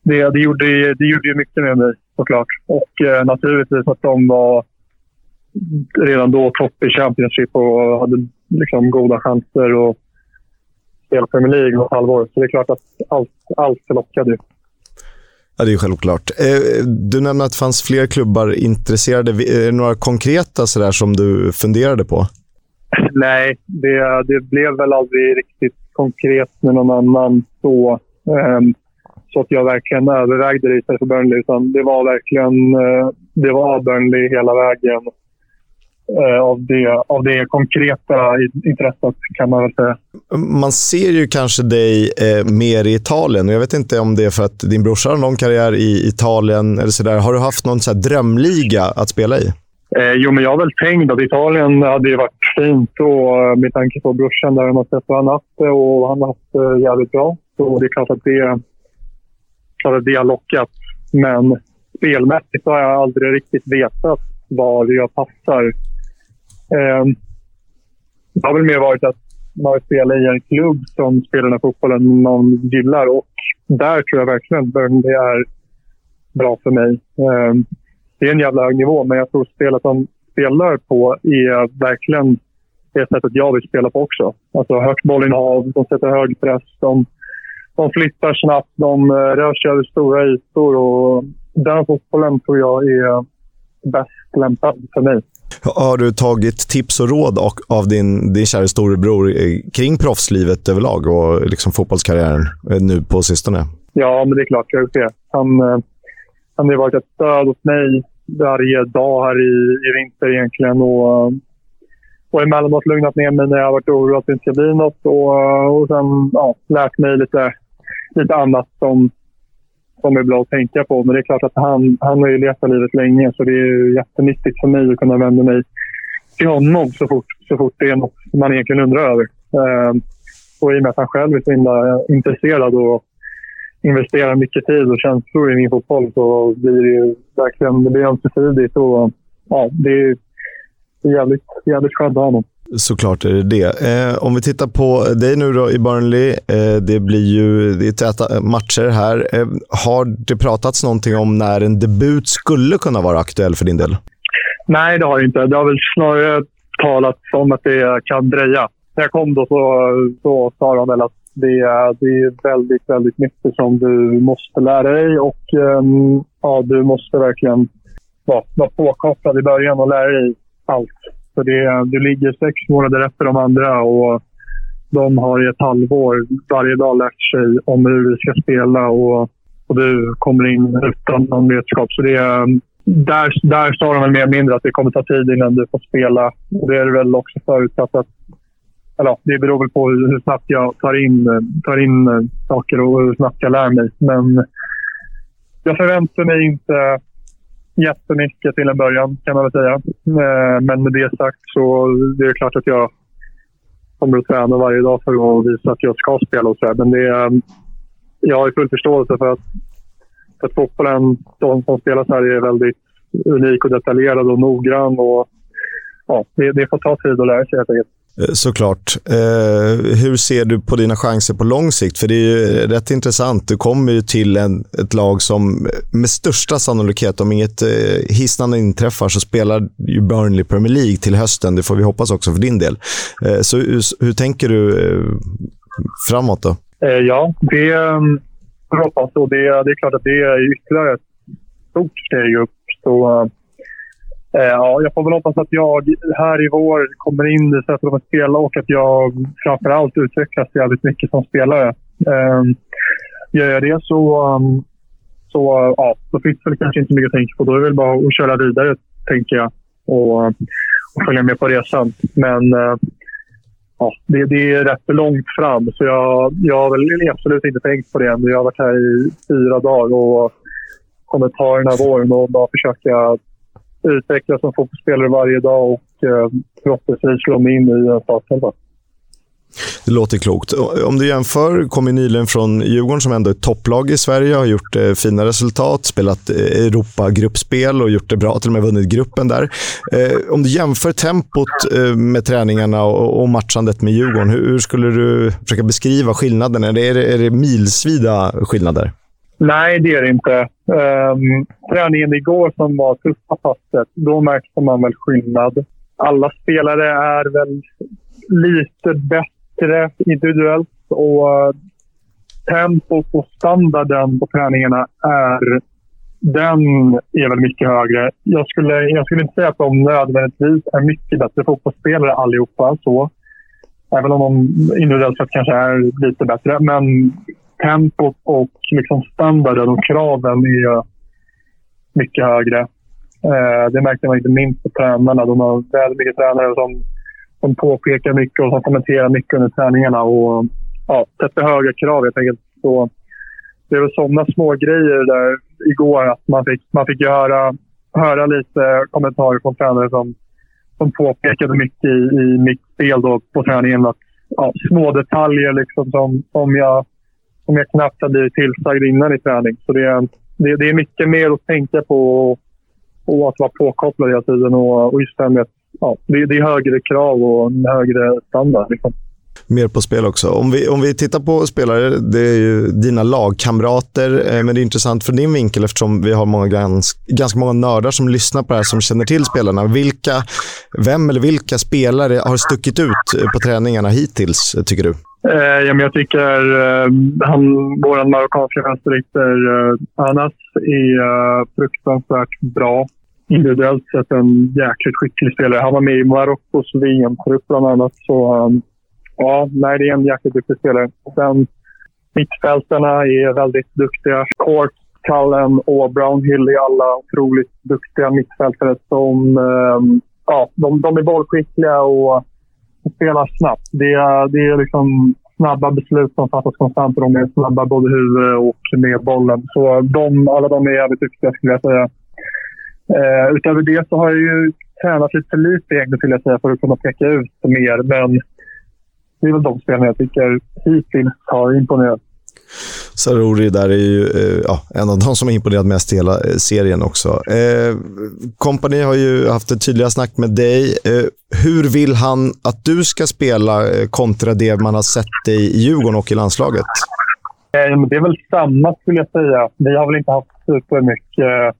det, det, gjorde, det gjorde ju mycket med mig såklart. Och eh, naturligtvis att de var redan då topp i Championship och hade liksom goda chanser. Och, spela Premier League om ett halvår. Så det är klart att allt, allt lockade. Ja, det är självklart. Eh, du nämnde att det fanns fler klubbar intresserade. Är det några konkreta sådär som du funderade på? *laughs* Nej, det, det blev väl aldrig riktigt konkret med någon annan så, ehm, så att jag verkligen övervägde det istället för Burnley. Utan det var verkligen eh, det var Burnley hela vägen av, det, av det konkreta intresset kan man väl säga. Man ser ju kanske dig eh, mer i Italien. Jag vet inte om det är för att din brorsa har någon karriär i Italien eller sådär. Har du haft någon så drömliga att spela i? Eh, jo, men jag har väl tänkt att Italien hade ju varit fint och, eh, med tanke på brorsan där man sett vad han haft det och han har haft det jävligt bra. Så det är klart att det, klart att det har lockat. Men spelmässigt har jag aldrig riktigt vetat var jag passar. Eh, det har väl mer varit att man vill spela i en klubb som spelar den här fotbollen man gillar. Och där tror jag verkligen att är bra för mig. Eh, det är en jävla hög nivå, men jag tror spelet de spelar på är verkligen det sättet jag vill spela på också. Alltså högt bollinnehav, de sätter hög press, de, de flyttar snabbt, de eh, rör sig över stora ytor och den fotbollen tror jag är bäst lämpad för mig. Har du tagit tips och råd av din, din kära storebror kring proffslivet överlag och liksom fotbollskarriären eh, nu på sistone? Ja, men det är klart jag har gjort det. Han, eh, han har varit ett stöd åt mig varje dag här i, i vinter egentligen. Och, eh, och emellanåt lugnat ner mig när jag har varit orolig att det inte ska bli något. Och, och sen ja, lärt mig lite, lite annat som, som är bra att tänka på. Men det är klart att han, han har ju levt livet länge så det är jättenyttigt för mig att kunna vända mig till honom så fort, så fort det är något man egentligen undrar över. Eh, och i och med att han själv är så himla eh, intresserad och investerar mycket tid och känslor i min fotboll så blir det ju verkligen det blir ömsesidigt. Och, ja, det är jävligt, jävligt skönt att ha honom. Såklart är det det. Eh, om vi tittar på dig nu då i Burnley. Eh, det blir ju det är täta matcher här. Eh, har det pratats någonting om när en debut skulle kunna vara aktuell för din del? Nej, det har det inte. Det har väl snarare talats om att det kan dröja. När jag kom då så, så sa de väl att det är, det är väldigt, väldigt mycket som du måste lära dig och ehm, ja, du måste verkligen vara, vara påkopplad i början och lära dig allt. För det, du ligger sex månader efter de andra och de har i ett halvår varje dag lärt sig om hur vi ska spela och, och du kommer in utan någon vetskap. Så det där, där sa de väl mer eller mindre att det kommer ta tid innan du får spela. Och det är väl också förutsatt att eller det beror väl på hur, snabbt jag tar in, tar in saker och hur snabbt jag lär mig. Men jag förväntar mig inte jättemycket till en början kan man väl säga. Eh, men med det sagt så det är det klart att jag kommer att träna varje dag för att visa att jag ska spela och så Men det är, jag har full förståelse för att, för att fotbollen, de som spelar så här, är väldigt unik och detaljerad och noggrann. Och, ja, det, det får ta tid att lära sig helt enkelt. Eh, såklart. Eh, hur ser du på dina chanser på lång sikt? För det är ju rätt intressant. Du kommer ju till en, ett lag som med största sannolikhet, om inget eh, hisnande inträffar, så spelar ju Burnley Premier League till hösten. Det får vi hoppas också för din del. Eh, så hur, hur, tänker du eh, framåt då? Eh, ja, det ehm, hoppas och det, det är klart att det är ytterligare ett stort steg upp. Så, Eh, Eh, ja, jag får väl hoppas att jag här i vår kommer in i sättet att spela och att jag framförallt utvecklas jävligt mycket som spelare. Ehm, gör jag det så, um, så ja, så finns det kanske inte mycket att tänka på. Då är det väl bara att köra vidare, tänker jag. Och, och följa med på resan. Men eh, ja, det, det, är rätt långt fram, så jag, jag har väl absolut inte tänkt på det än. Jag har varit här i fyra dagar och kommer ta den här våren och bara försöka utvecklas som fotbollsspelare varje dag och eh, förhoppningsvis slå mig in i en startelva. Det låter klokt. Eh, om du jämför, kom ju nyligen från Djurgården som ändå är topplag i Sverige, har gjort eh, fina resultat, spelat eh, Europa-gruppspel och gjort det bra, till och med vunnit gruppen där. Eh, om du jämför tempot eh, med träningarna och, och, matchandet med Djurgården, hur, hur, skulle du försöka beskriva skillnaden? Är det, är det, är det milsvida skillnader? Nej, det är det inte. Um, träningen igår som var tuffa passet, då märkte man väl skillnad. Alla spelare är väl lite bättre individuellt och eh, tempot och standarden på träningarna är den är väl mycket högre. Jag skulle, jag skulle inte säga att de nödvändigtvis är mycket bättre fotbollsspelare allihopa. Så. Även om de individuellt sett kanske är lite bättre. Men tempot och liksom standarden och kraven är mycket högre. Eh, det märkte man inte minst på tränarna. De har väldigt mycket tränare som, som påpekar mycket och som kommenterar mycket under träningarna och ja, sätter höga krav helt enkelt. Så det är väl sådana små grejer där igår att man fick, man fick höra, höra lite kommentarer från tränare som, som påpekade mycket i, i mitt spel då på träningen. Att, ja, små detaljer liksom som, som jag som jag knappt hade tillsagd innan i träning. Så det är, det, det är mycket mer att tänka på och, och att vara påkopplad hela tiden. Och, och just det här med ja, det, det, är högre krav och en högre standard. Liksom mer på spel också. Om vi, om vi tittar på spelare, det är ju dina lagkamrater, eh, men det är intressant från din vinkel eftersom vi har många, gans, ganska många nördar som lyssnar på det här som känner till spelarna. Vilka, vem eller vilka spelare har stuckit ut eh, på träningarna hittills, eh, tycker du? Eh, ja, men jag tycker eh, han, vår marockanska vänsterytter eh, Anas är eh, fruktansvärt bra. Individuellt sett en jäkligt skicklig spelare. Han var med i Marockos VM-trupp bland annat. Så, um, ja, nej, det är en jäkligt duktig spelare. Sen mittfältarna är väldigt duktiga. Court, Cullen och Brownhill är alla otroligt duktiga mittfältare som ehm, ja, de, de är bollskickliga och spelar snabbt. Det är, det är liksom snabba beslut som fattas konstant och de är snabba både huvud och med bollen. Så de, alla de är jävligt duktiga skulle jag säga. Eh, utöver det så har jag ju tränat lite för lite egentligen skulle jag säga för att kunna peka ut mer. Men det är väl de spelarna jag tycker hittills har imponerat. Sarori där är ju eh, ja, en av de som har imponerat mest i hela eh, serien också. Eh, Company har ju haft ett tydliga snack med dig. Eh, hur vill han att du ska spela eh, kontra det man har sett dig i Djurgården och i landslaget? Eh, det är väl samma skulle jag säga. Vi har väl inte haft supermycket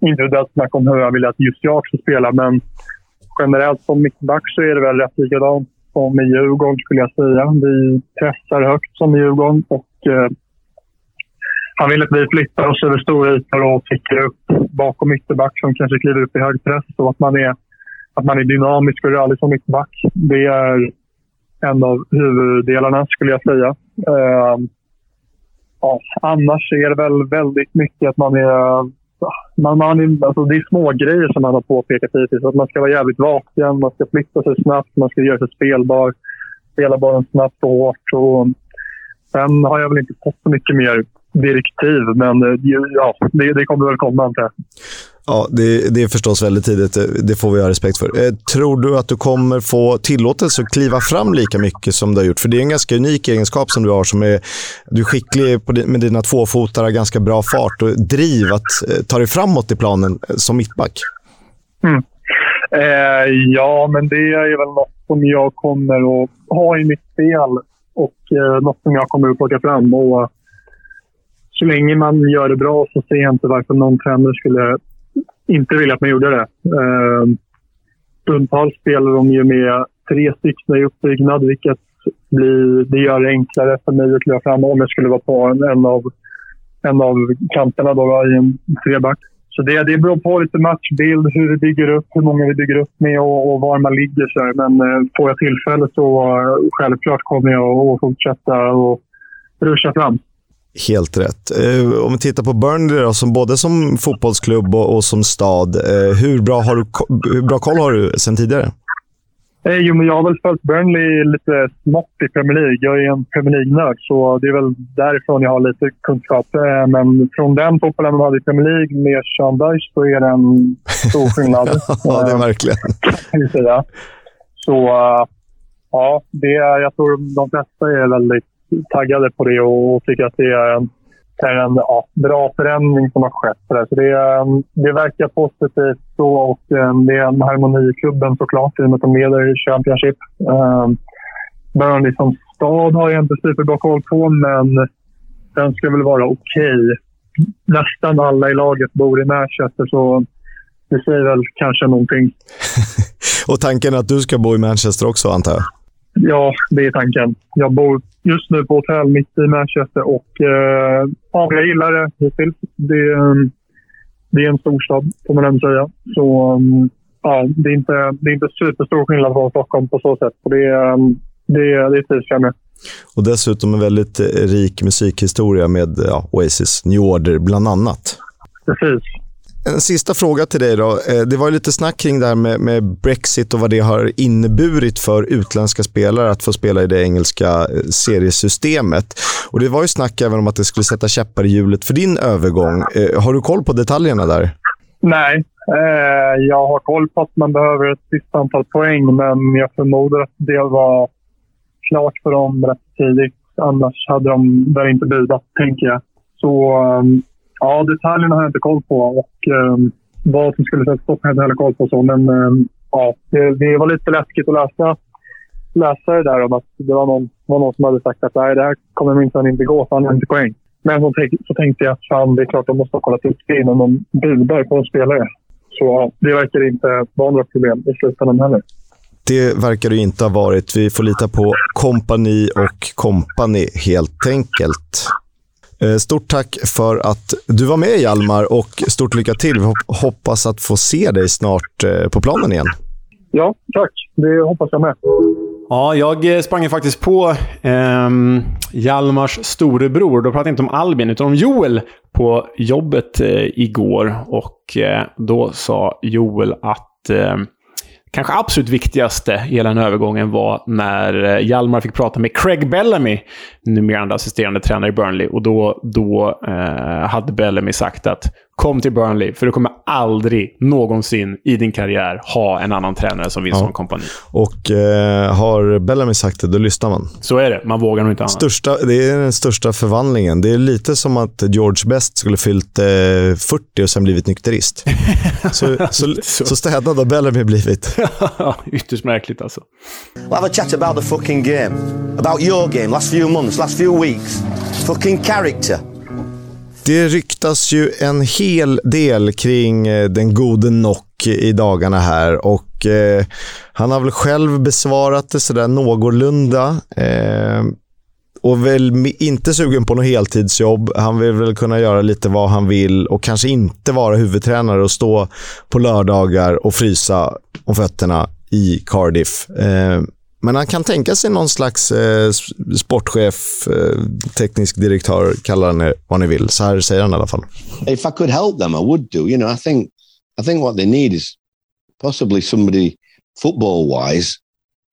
individuellt snack om hur jag vill att just jag ska spela, men generellt som mittback så är det väl rätt likadant som i Djurgården skulle jag säga. Vi pressar högt som i Djurgården och eh, han vill att vi flyttar oss över stora ytor och täcker upp bakom ytterback som kanske kliver upp i hög press och att man är, att man är dynamisk och rörlig som ytterback. Det är en av huvuddelarna skulle jag säga. Eh, ja, annars är det väl väldigt mycket att man är Alltså, man, man, alltså det är små grejer som han har påpekat hittills. Att man ska vara jävligt vaken, man ska flytta sig snabbt, man ska göra sig spelbar. Spela bollen snabbt och hårt. Och sen har jag väl inte fått så mycket mer direktiv, men eh, ja, det, det kommer väl komma antar jag. Ja, det, det, är förstås väldigt tidigt. Det får vi ha respekt för. Eh, tror du att du kommer få tillåtelse att kliva fram lika mycket som du har gjort? För det är en ganska unik egenskap som du har. Som är, du är skicklig på, med dina tvåfotare, ganska bra fart och driv att eh, ta dig framåt i planen eh, som mittback. Mm. Eh, ja, men det är väl något som jag kommer att ha i mitt spel och eh, något som jag kommer att plocka fram. Och, så länge man gör det bra så ser jag inte varför någon tränare skulle inte vilja att man gjorde det. Eh, stundtals spelar de ju med tre stycken i uppbyggnad, vilket blir, det gör det enklare för mig att kliva fram om jag skulle vara på en, en, av, en av kanterna då, i en treback. Så det, det beror på lite matchbild, hur vi bygger upp, hur många vi bygger upp med och, och var man ligger. Så Men eh, får jag tillfälle så eh, självklart kommer jag att fortsätta och ruscha fram. Helt rätt. Eh, om vi tittar på Burnley då, som både som fotbollsklubb och, och som stad. Eh, hur, bra har du, hur bra koll har du sen tidigare? Eh, jo, men jag har väl följt Burnley lite smått i Premier League. Jag är en Premier League-nörd, så det är väl därifrån jag har lite kunskap. Eh, men från den fotbollen man hade i Premier League med Sean Dyche så är det en stor skillnad. *laughs* ja, det är verkligen. Kan säga. Så ja, det är, jag tror de flesta är väldigt taggade på det och tycker att det är en, är en ja, bra förändring som har skett. Så det, um, det verkar positivt så och um, det är en harmoni i klubben såklart i och med att de leder Championship. Um, Burnley som stad har jag inte superbra koll på, men den ska väl vara okej. Okay. Nästan alla i laget bor i Manchester, så det säger väl kanske någonting. *laughs* och tanken är att du ska bo i Manchester också, antar jag? Ja, det är tanken. Jag bor just nu på hotell mitt i Manchester och eh, ja, jag gillar det hittills. Det, det är en storstad, får man ändå säga. Så ja, det, är inte, det är inte superstor skillnad från Stockholm på så sätt. Och det, det, det trivs jag med. Och dessutom en väldigt rik musikhistoria med ja, Oasis, New Order bland annat. Precis. En sista fråga till dig. Då. Eh, det var lite snack kring det här med, med, Brexit och vad det har inneburit för utländska spelare att få spela i det engelska eh, seriesystemet. Och Det var ju snack även om att det skulle sätta käppar i hjulet för din övergång. Eh, har du koll på detaljerna där? Nej, jag har koll på att man behöver ett visst antal poäng, men jag förmodar att det var klart för dem rätt tidigt. Annars hade de väl inte budat, tänker jag. Så ehm, Ja, detaljerna har jag inte koll på och eh, vad som skulle sätta stopp har jag inte heller koll på. Så. Men eh, ja, det, det, var lite läskigt att läsa läsa det där om att det var någon, var någon som hade sagt att nej, det här kommer minsann inte gå, för han har inte poäng. Men så, så tänkte jag att fan, det är klart de måste ha kollat upp det innan de budar på en spelare. Så det verkar inte vara några problem i slutändan heller. Det verkar det inte ha varit. Vi får lita på kompani och kompani helt enkelt. Eh, stort tack för att du var med Hjalmar och stort lycka till. Vi hoppas att få se dig snart eh, på planen igen. Ja, tack. Det hoppas jag med. Ja, jag eh, sprang faktiskt på eh, Hjalmars storebror. Då pratade jag inte om Albin, utan om Joel på jobbet eh, igår. Och eh, då sa Joel att ehm, kanske absolut viktigaste i hela den övergången var när eh, Hjalmar fick prata med Craig Bellamy, numera assisterande tränare i Burnley. Och då, då eh, hade Bellamy sagt att kom till Burnley, för du kommer aldrig någonsin i din karriär ha en annan tränare som Wilson ja. kompani. Och eh, har Bellamy sagt det, då lyssnar man. Så är det. Man vågar nog inte annat. Största, det är den största förvandlingen. Det är lite som att George Best skulle fyllt eh, 40 och sen blivit nykterist. *laughs* så, så, så. så städad har Bellamy blivit. *laughs* Ytterst märkligt alltså. We'll have a chat about the fucking game. About your game, last few months, last few weeks. Fucking character. Det ryktas ju en hel del kring eh, den gode Nock i dagarna här och eh, han har väl själv besvarat det sådär någorlunda. Eh, och väl inte sugen på något heltidsjobb. Han vill väl kunna göra lite vad han vill och kanske inte vara huvudtränare och stå på lördagar och frysa om fötterna i Cardiff. Eh, men han kan tänka sig någon slags eh, sportchef, eh, teknisk direktör, kalla det vad ni vill. Så här säger han i alla fall. If I could help them I would do. You know, I think, I think what they need is possibly somebody football-wise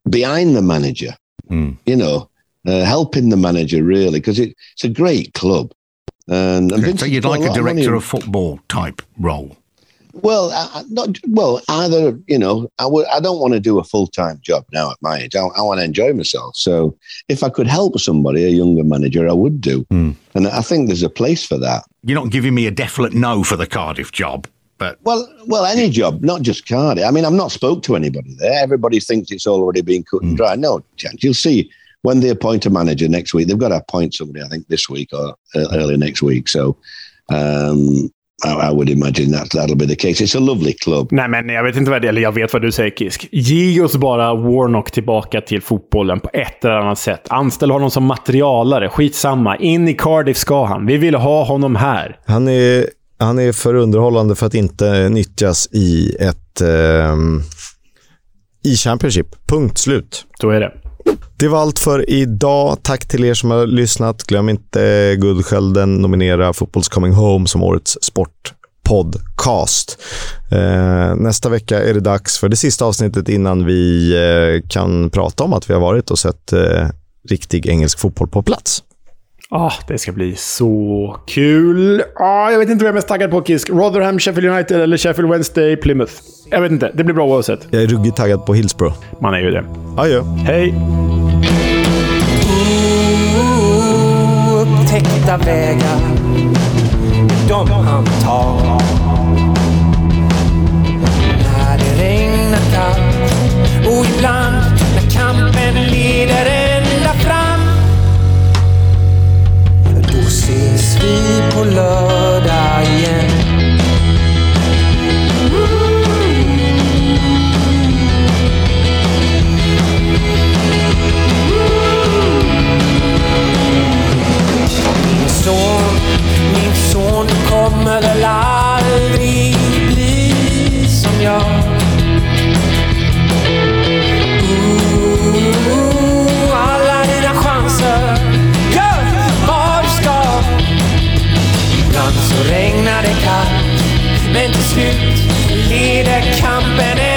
behind the manager. Mm. You know, uh, helping the manager really because it, it's a great club. And, and so you'd like a director of football type role? Well, I, not well. Either you know, I would. I don't want to do a full time job now at my age. I, I, want to enjoy myself. So, if I could help somebody, a younger manager, I would do. Mm. And I think there's a place for that. You're not giving me a definite no for the Cardiff job, but well, well, any job, not just Cardiff. I mean, I've not spoke to anybody there. Everybody thinks it's already been cut and mm. dry. No chance. You'll see when they appoint a manager next week. They've got to appoint somebody. I think this week or early next week. So. Um, i would imagine that that'll be the case. It's a lovely club. Nej, men jag vet inte vad det är. Eller jag vet vad du säger, Kisk. Ge oss bara Warnock tillbaka till fotbollen på ett eller annat sätt. Anställ honom som materialare. Skitsamma. In i Cardiff ska han. Vi vill ha honom här. Han är, han är för underhållande för att inte nyttjas i ett... Eh, I Championship. Punkt slut. Så är det. Det var allt för idag. Tack till er som har lyssnat. Glöm inte Guldskölden nominera Fotbolls Coming Home som årets sportpodcast. Eh, nästa vecka är det dags för det sista avsnittet innan vi eh, kan prata om att vi har varit och sett eh, riktig engelsk fotboll på plats. Ah, det ska bli så kul. Ah, jag vet inte vad jag är mest taggad på, Kisk. Rotherham, Sheffield United eller Sheffield Wednesday, Plymouth. Jag vet inte. Det blir bra oavsett. Jag är ruggigt taggad på Hillsborough. Man är ju det. Adjö. Hej. Upptäckta vägar. De han tar. När det regnar kallt och ibland vi på lördag igen. Min son, min son du kommer väl aldrig Lead Leader Company